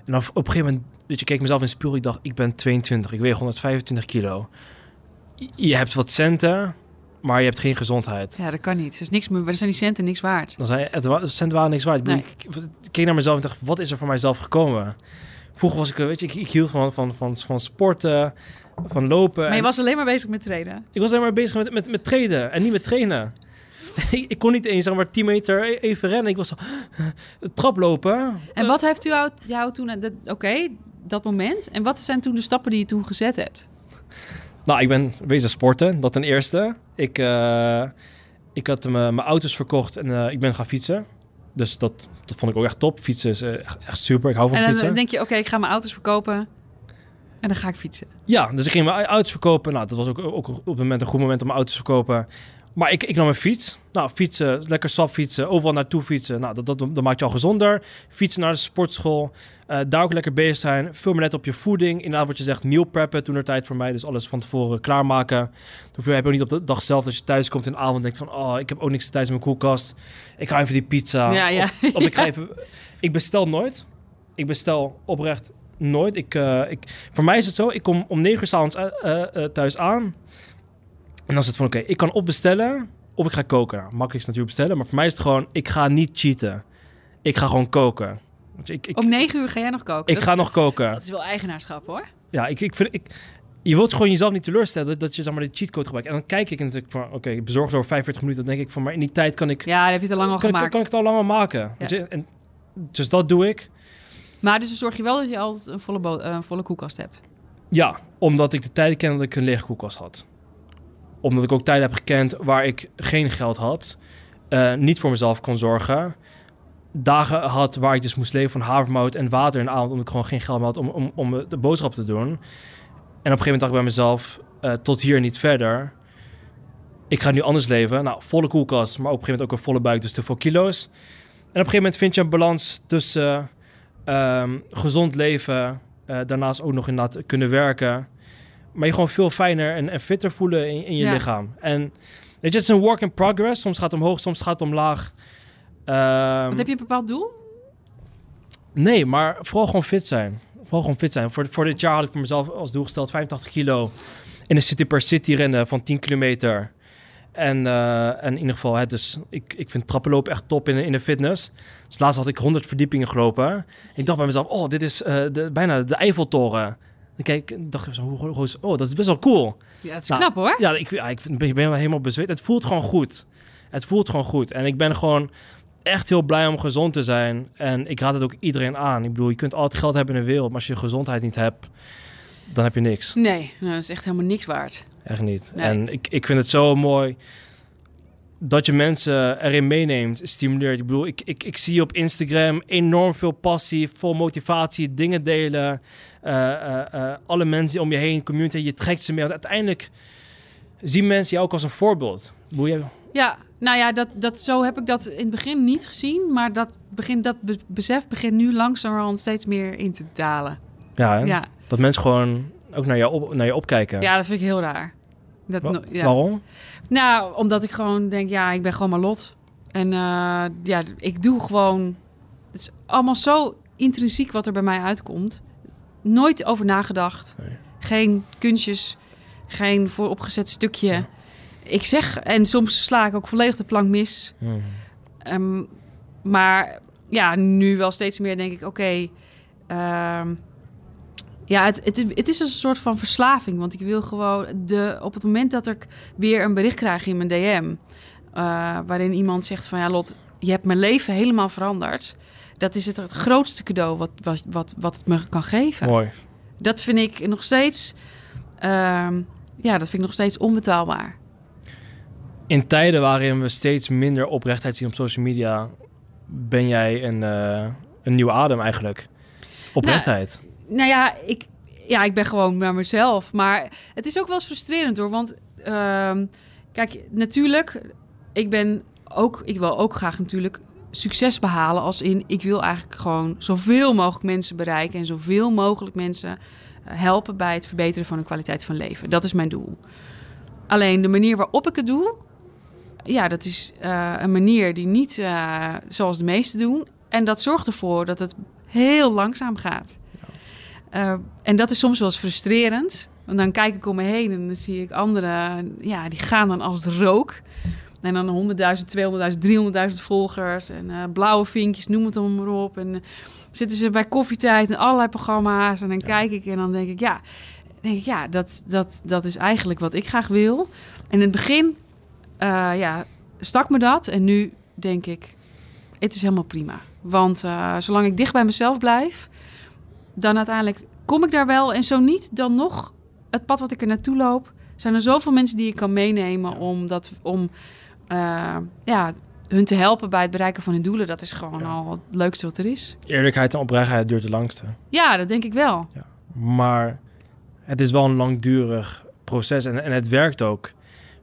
En dan op een gegeven moment, weet je, ik keek mezelf in de spiegel. Ik dacht, ik ben 22, ik weeg 125 kilo. Je hebt wat centen, maar je hebt geen gezondheid. Ja, dat kan niet. Er, is niks meer, er zijn die centen niks waard. Dan zei het centen waren niks waard. Ik, keek naar mezelf en dacht, wat is er voor mijzelf gekomen? Vroeger was ik, eh, weet je, ik, ik hield van, van, van sporten, van lopen. Maar je En was alleen maar bezig met trainen. Ik was alleen maar bezig met, met, met trainen en niet met trainen. ik, kon niet eens zeg maar 10 meter e- even rennen. Ik was zo, traplopen. En wat heeft u jou, jou toen... dat- Oké, dat moment. En wat zijn toen de stappen die je toen gezet hebt? Nou, ik ben wezen sporten, dat ten eerste. Ik, eh, ik had eh, mijn auto's verkocht en eh, ik ben gaan fietsen. Dus dat, dat vond ik ook echt top. Fietsen is eh, echt, super. Ik hou van En dan fietsen. denk je, oké, ik ga mijn auto's verkopen. En dan ga ik fietsen. Ja, dus ik ging mijn auto's verkopen. Nou, dat was ook, ook op het moment een goed moment om mijn auto's te verkopen. Maar ik, ik nam mijn fiets. Nou, fietsen, lekker stap fietsen, overal naartoe fietsen. Nou, dat, dat, dat maakt je al gezonder. Fietsen naar de sportschool. eh, daar ook lekker bezig zijn. Veel meer let op je voeding. Inderdaad, wat je zegt, meal preppen toen er tijd voor mij. Dus alles van tevoren klaarmaken. Hoeveel heb je ook niet op de dag zelf dat je thuis komt in de avond denkt van... Oh, ik heb ook niks thuis in mijn koelkast. Ik ga even die pizza. Ja, ja. Of, of ik ga even... Ik bestel nooit. Ik bestel oprecht nooit. Ik, eh, ik, voor mij is het zo, ik kom om 9 uur s'avonds uh, uh, thuis aan. En dan is het van, oké, ik kan of bestellen of ik ga koken. Nou, makkelijkst natuurlijk bestellen, maar voor mij is het gewoon, ik ga niet cheaten. Ik ga gewoon koken. Ik, ik, Om negen uur ga jij nog koken? ik Dat- ga nog koken. Dat is wel eigenaarschap, hoor. Ja, ik, ik vind... Ik, je wilt gewoon jezelf niet teleurstellen dat je zeg maar, de cheatcode gebruikt. En dan kijk ik natuurlijk van, oké, ik bezorg zo over 45 minuten. Dan denk ik van, maar in die tijd kan ik, Ja, heb je te lang al kan, ik, gemaakt. kan ik het al langer maken. Weet je? En, dus dat doe ik. Maar dus zorg je wel dat je altijd een volle, een volle koelkast hebt. Ja, omdat ik de tijden kende dat ik een lege koelkast had. Omdat ik ook tijden heb gekend waar ik geen geld had. eh, niet voor mezelf kon zorgen. Dagen had waar ik dus moest leven van havermout en water in de avond... omdat ik gewoon geen geld meer had om, om, om de boodschap te doen. En op een gegeven moment dacht ik bij mezelf... eh, tot hier niet verder. Ik ga nu anders leven. Nou, volle koelkast, maar op een gegeven moment ook een volle buik, dus te veel kilo's. En op een gegeven moment vind je een balans tussen ehm, gezond leven... eh, daarnaast ook nog inderdaad kunnen werken... maar je gewoon veel fijner en, en fitter voelen in, in je Ja. lichaam. En weet je, het is een work in progress. Soms gaat het omhoog, soms gaat het omlaag. Ehm, Want heb je een bepaald doel? Nee, maar vooral gewoon fit zijn. Vooral gewoon fit zijn. Voor, voor dit jaar had ik voor mezelf als doel gesteld 85 kilo in de city per city rennen van 10 kilometer. En, eh, en in ieder geval, hè, dus ik, ik vind trappenlopen echt top in, in de fitness. Dus laatst had ik 100 verdiepingen gelopen. Ik dacht bij mezelf, oh, dit is eh, de, bijna de Eiffeltoren. Dan kijk, ik dacht ik zo, hoe, is- oh, dat is best wel cool. Ja, dat is Nou, knap, hoor. Ja, ik, ja, ik ben, ik ben helemaal bezweet. Het voelt gewoon goed. Het voelt gewoon goed. En ik ben gewoon echt heel blij om gezond te zijn. En ik raad het ook iedereen aan. Ik bedoel, je kunt altijd geld hebben in de wereld, maar als je gezondheid niet hebt, dan heb je niks. Nee, nou, dat is echt helemaal niks waard. Echt niet. Nee. En ik, ik vind het zo mooi dat je mensen erin meeneemt, stimuleert. Ik bedoel, ik, ik, ik zie op Instagram enorm veel passie, vol motivatie, dingen delen. Eh, eh, eh, alle mensen om je heen, community, je trekt ze mee. Want uiteindelijk zien mensen jou ook als een voorbeeld. Bedoel, je- Ja, nou ja, dat, dat, zo heb ik dat in het begin niet gezien. Maar dat, begint, dat be- besef begint nu langzamerhand steeds meer in te dalen. ja, hè? Ja, dat mensen gewoon ook naar je, op, naar je opkijken. ja dat vind ik heel raar. Dat, Wa- no- ja. Waarom? Nou, omdat ik gewoon denk, ja, ik ben gewoon Marlot. En eh, ja, ik doe gewoon... Het is allemaal zo intrinsiek wat er bij mij uitkomt. Nooit over nagedacht. Nee. Geen kunstjes. Geen vooropgezet stukje. Ik zeg, en soms sla ik ook volledig de plank mis. Ehm, maar ja, nu wel steeds meer denk ik, oké... ehm, ja, het, het, het is een soort van verslaving. Want ik wil gewoon... De, op het moment dat ik weer een bericht krijg in mijn DM... eh, waarin iemand zegt van... Ja, Lot, je hebt mijn leven helemaal veranderd. Dat is het, het grootste cadeau wat, wat, wat, wat het me kan geven. Mooi. Dat vind ik nog steeds... ehm, ja, dat vind ik nog steeds onbetaalbaar. In tijden waarin we steeds minder oprechtheid zien op social media, ben jij een, uh, een nieuwe adem eigenlijk. Oprechtheid. Nou, nou ja, ik, ja, ik ben gewoon naar mezelf. Maar het is ook wel eens frustrerend hoor. Want uh, kijk, natuurlijk, ik ben ook, ik wil ook graag natuurlijk succes behalen. Als in, ik wil eigenlijk gewoon zoveel mogelijk mensen bereiken en zoveel mogelijk mensen eh, helpen bij het verbeteren van hun kwaliteit van leven. Dat is mijn doel. Alleen de manier waarop ik het doe, ja, dat is uh, een manier die niet uh, zoals de meesten doen. En dat zorgt ervoor dat het heel langzaam gaat. Uh, en dat is soms wel eens frustrerend. Want dan kijk ik om me heen en dan zie ik anderen, ja, die gaan dan als de rook. En dan 100.000, 200.000, 300.000 volgers en uh, blauwe vinkjes, noem het dan maar op. En uh, zitten ze bij koffietijd en allerlei programma's. En dan kijk ik en dan denk ik, ja, denk ik, ja dat, dat, dat is eigenlijk wat ik graag wil. En in het begin, ja, stak me dat. En nu denk ik, het is helemaal prima. Want zolang ik dicht bij mezelf blijf, dan uiteindelijk kom ik daar wel. En zo niet, dan nog het pad wat ik er naartoe loop. Zijn er zoveel mensen die ik kan meenemen om, dat, om uh, ja, hun te helpen bij het bereiken van hun doelen. Dat is gewoon al het leukste wat er is. Eerlijkheid en oprechtheid duurt het langste. Ja, dat denk ik wel. Ja. Maar het is wel een langdurig proces en, en het werkt ook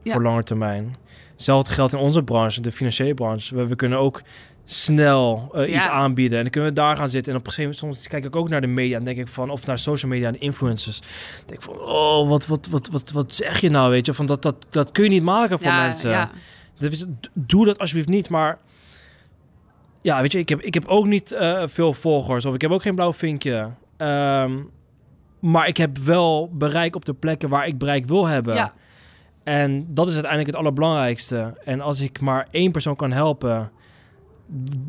voor lange termijn. Hetzelfde geldt in onze branche, de financiële branche. We, we kunnen ook snel uh, iets aanbieden. En dan kunnen we daar gaan zitten. En op een gegeven moment, soms kijk ik ook naar de media en denk ik van, of naar social media en influencers. denk ik van, oh, wat, wat, wat, wat, wat zeg je nou, weet je? Van dat, dat, dat kun je niet maken voor mensen. Ja. Dus doe dat alsjeblieft niet. Maar ja, weet je, ik heb, ik heb ook niet uh, veel volgers of ik heb ook geen blauw vinkje. Um, maar ik heb wel bereik op de plekken waar ik bereik wil hebben. Ja. En dat is uiteindelijk het allerbelangrijkste. En als ik maar één persoon kan helpen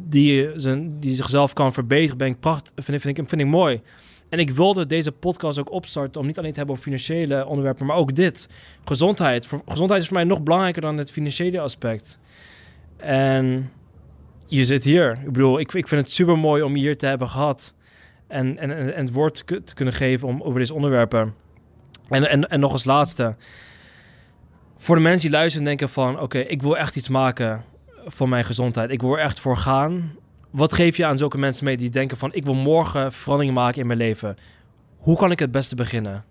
die, zijn, die zichzelf kan verbeteren, ben ik pracht, vind, vind, ik, vind ik mooi. En ik wilde deze podcast ook opstarten om niet alleen te hebben over financiële onderwerpen, maar ook dit. Gezondheid. Voor, gezondheid is voor mij nog belangrijker dan het financiële aspect. En je zit hier. Ik bedoel, ik, ik vind het super mooi om je hier te hebben gehad. En, en, en het woord te kunnen geven om, over deze onderwerpen. En, en, en nog als laatste. Voor de mensen die luisteren en denken van... oké, ik wil echt iets maken voor mijn gezondheid. Ik wil er echt voor gaan. Wat geef je aan zulke mensen mee die denken van... ik wil morgen verandering maken in mijn leven. Hoe kan ik het beste beginnen?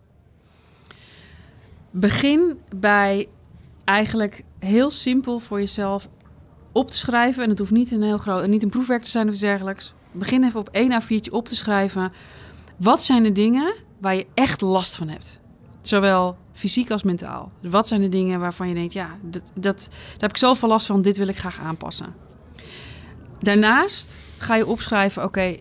Begin bij eigenlijk heel simpel voor jezelf op te schrijven. En het hoeft niet een heel groot, niet een proefwerk te zijn of iets dergelijks. Begin even op één A4'tje op te schrijven. Wat zijn de dingen waar je echt last van hebt? Zowel fysiek als mentaal. Dus wat zijn de dingen waarvan je denkt, ja, dat, dat, daar heb ik zoveel last van, dit wil ik graag aanpassen. Daarnaast ga je opschrijven, oké,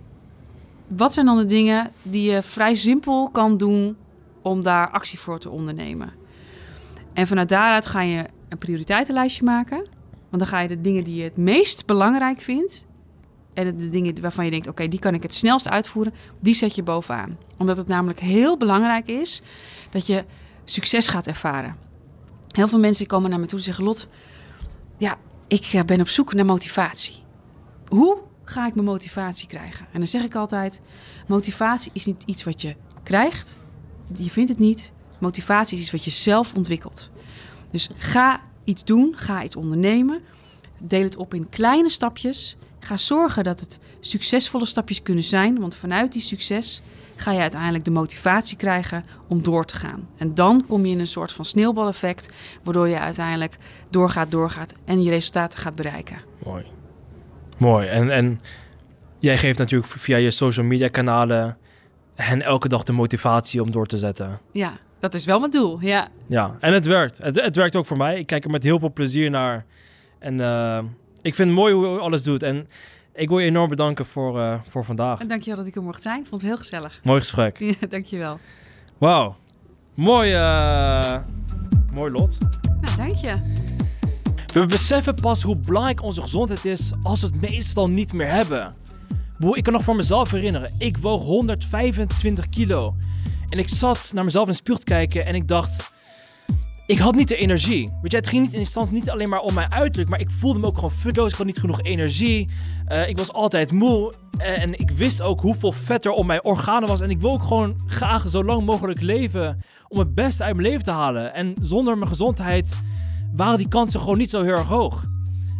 wat zijn dan de dingen die je vrij simpel kan doen om daar actie voor te ondernemen? En vanuit daaruit ga je een prioriteitenlijstje maken. Want dan ga je de dingen die je het meest belangrijk vindt. En de dingen waarvan je denkt, oké, die kan ik het snelst uitvoeren. Die zet je bovenaan. Omdat het namelijk heel belangrijk is dat je succes gaat ervaren. Heel veel mensen komen naar me toe en zeggen: Lot, ja, ik eh, ben op zoek naar motivatie. Hoe ga ik mijn motivatie krijgen? En dan zeg ik altijd: motivatie is niet iets wat je krijgt. Je vindt het niet. Motivatie is iets wat je zelf ontwikkelt. Dus ga iets doen, ga iets ondernemen. Deel het op in kleine stapjes. Ga zorgen dat het succesvolle stapjes kunnen zijn, want vanuit die succes ga je uiteindelijk de motivatie krijgen om door te gaan. En dan kom je in een soort van sneeuwbaleffect, waardoor je uiteindelijk doorgaat, doorgaat en je resultaten gaat bereiken. Mooi. Mooi. En, en jij geeft natuurlijk via je social media kanalen hen elke dag de motivatie om door te zetten. Ja, dat is wel mijn doel, ja. Ja, en het werkt. Het, het werkt ook voor mij. Ik kijk er met heel veel plezier naar. En uh, ik vind het mooi hoe je alles doet. En ik wil je enorm bedanken voor, uh, voor vandaag. En dankjewel dat ik er mocht zijn. Ik vond het heel gezellig. Mooi gesprek. Ja, dankjewel. Wauw. Mooi, uh, mooi lot. Nou, dank je. We beseffen pas hoe belangrijk onze gezondheid is als we het meestal niet meer hebben. Ik kan nog voor mezelf herinneren. Ik woog 125 kilo. En ik zat naar mezelf in de spiegel te kijken en ik dacht ik had niet de energie. Weet je, het ging niet in instantie niet alleen maar om mijn uiterlijk, maar ik voelde me ook gewoon futloos. Ik had niet genoeg energie. Uh, ik was altijd moe. Uh, en ik wist ook hoeveel vet er om mijn organen was. En ik wil ook gewoon graag zo lang mogelijk leven om het beste uit mijn leven te halen. En zonder mijn gezondheid waren die kansen gewoon niet zo heel erg hoog.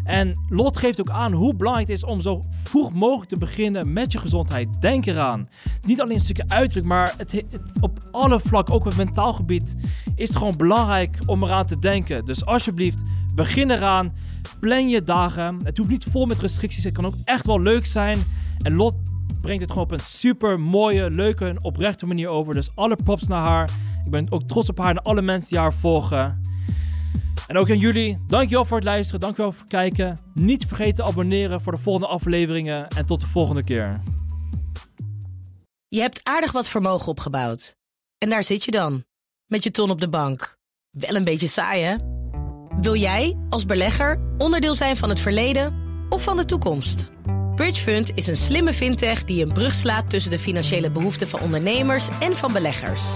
En Lot geeft ook aan hoe belangrijk het is om zo vroeg mogelijk te beginnen met je gezondheid. Denk eraan. Niet alleen een stukje uiterlijk, maar het, op alle vlakken, ook op het mentaal gebied, is het gewoon belangrijk om eraan te denken. Dus alsjeblieft, begin eraan. Plan je dagen. Het hoeft niet vol met restricties. Het kan ook echt wel leuk zijn. En Lot brengt het gewoon op een super mooie, leuke en oprechte manier over. Dus alle props naar haar. Ik ben ook trots op haar en alle mensen die haar volgen. En ook aan jullie, dankjewel voor het luisteren, dankjewel voor het kijken. Niet vergeten te abonneren voor de volgende afleveringen en tot de volgende keer. Je hebt aardig wat vermogen opgebouwd. En daar zit je dan, met je ton op de bank. Wel een beetje saai, hè? Wil jij, als belegger, onderdeel zijn van het verleden of van de toekomst? Bridgefund is een slimme fintech die een brug slaat tussen de financiële behoeften van ondernemers en van beleggers.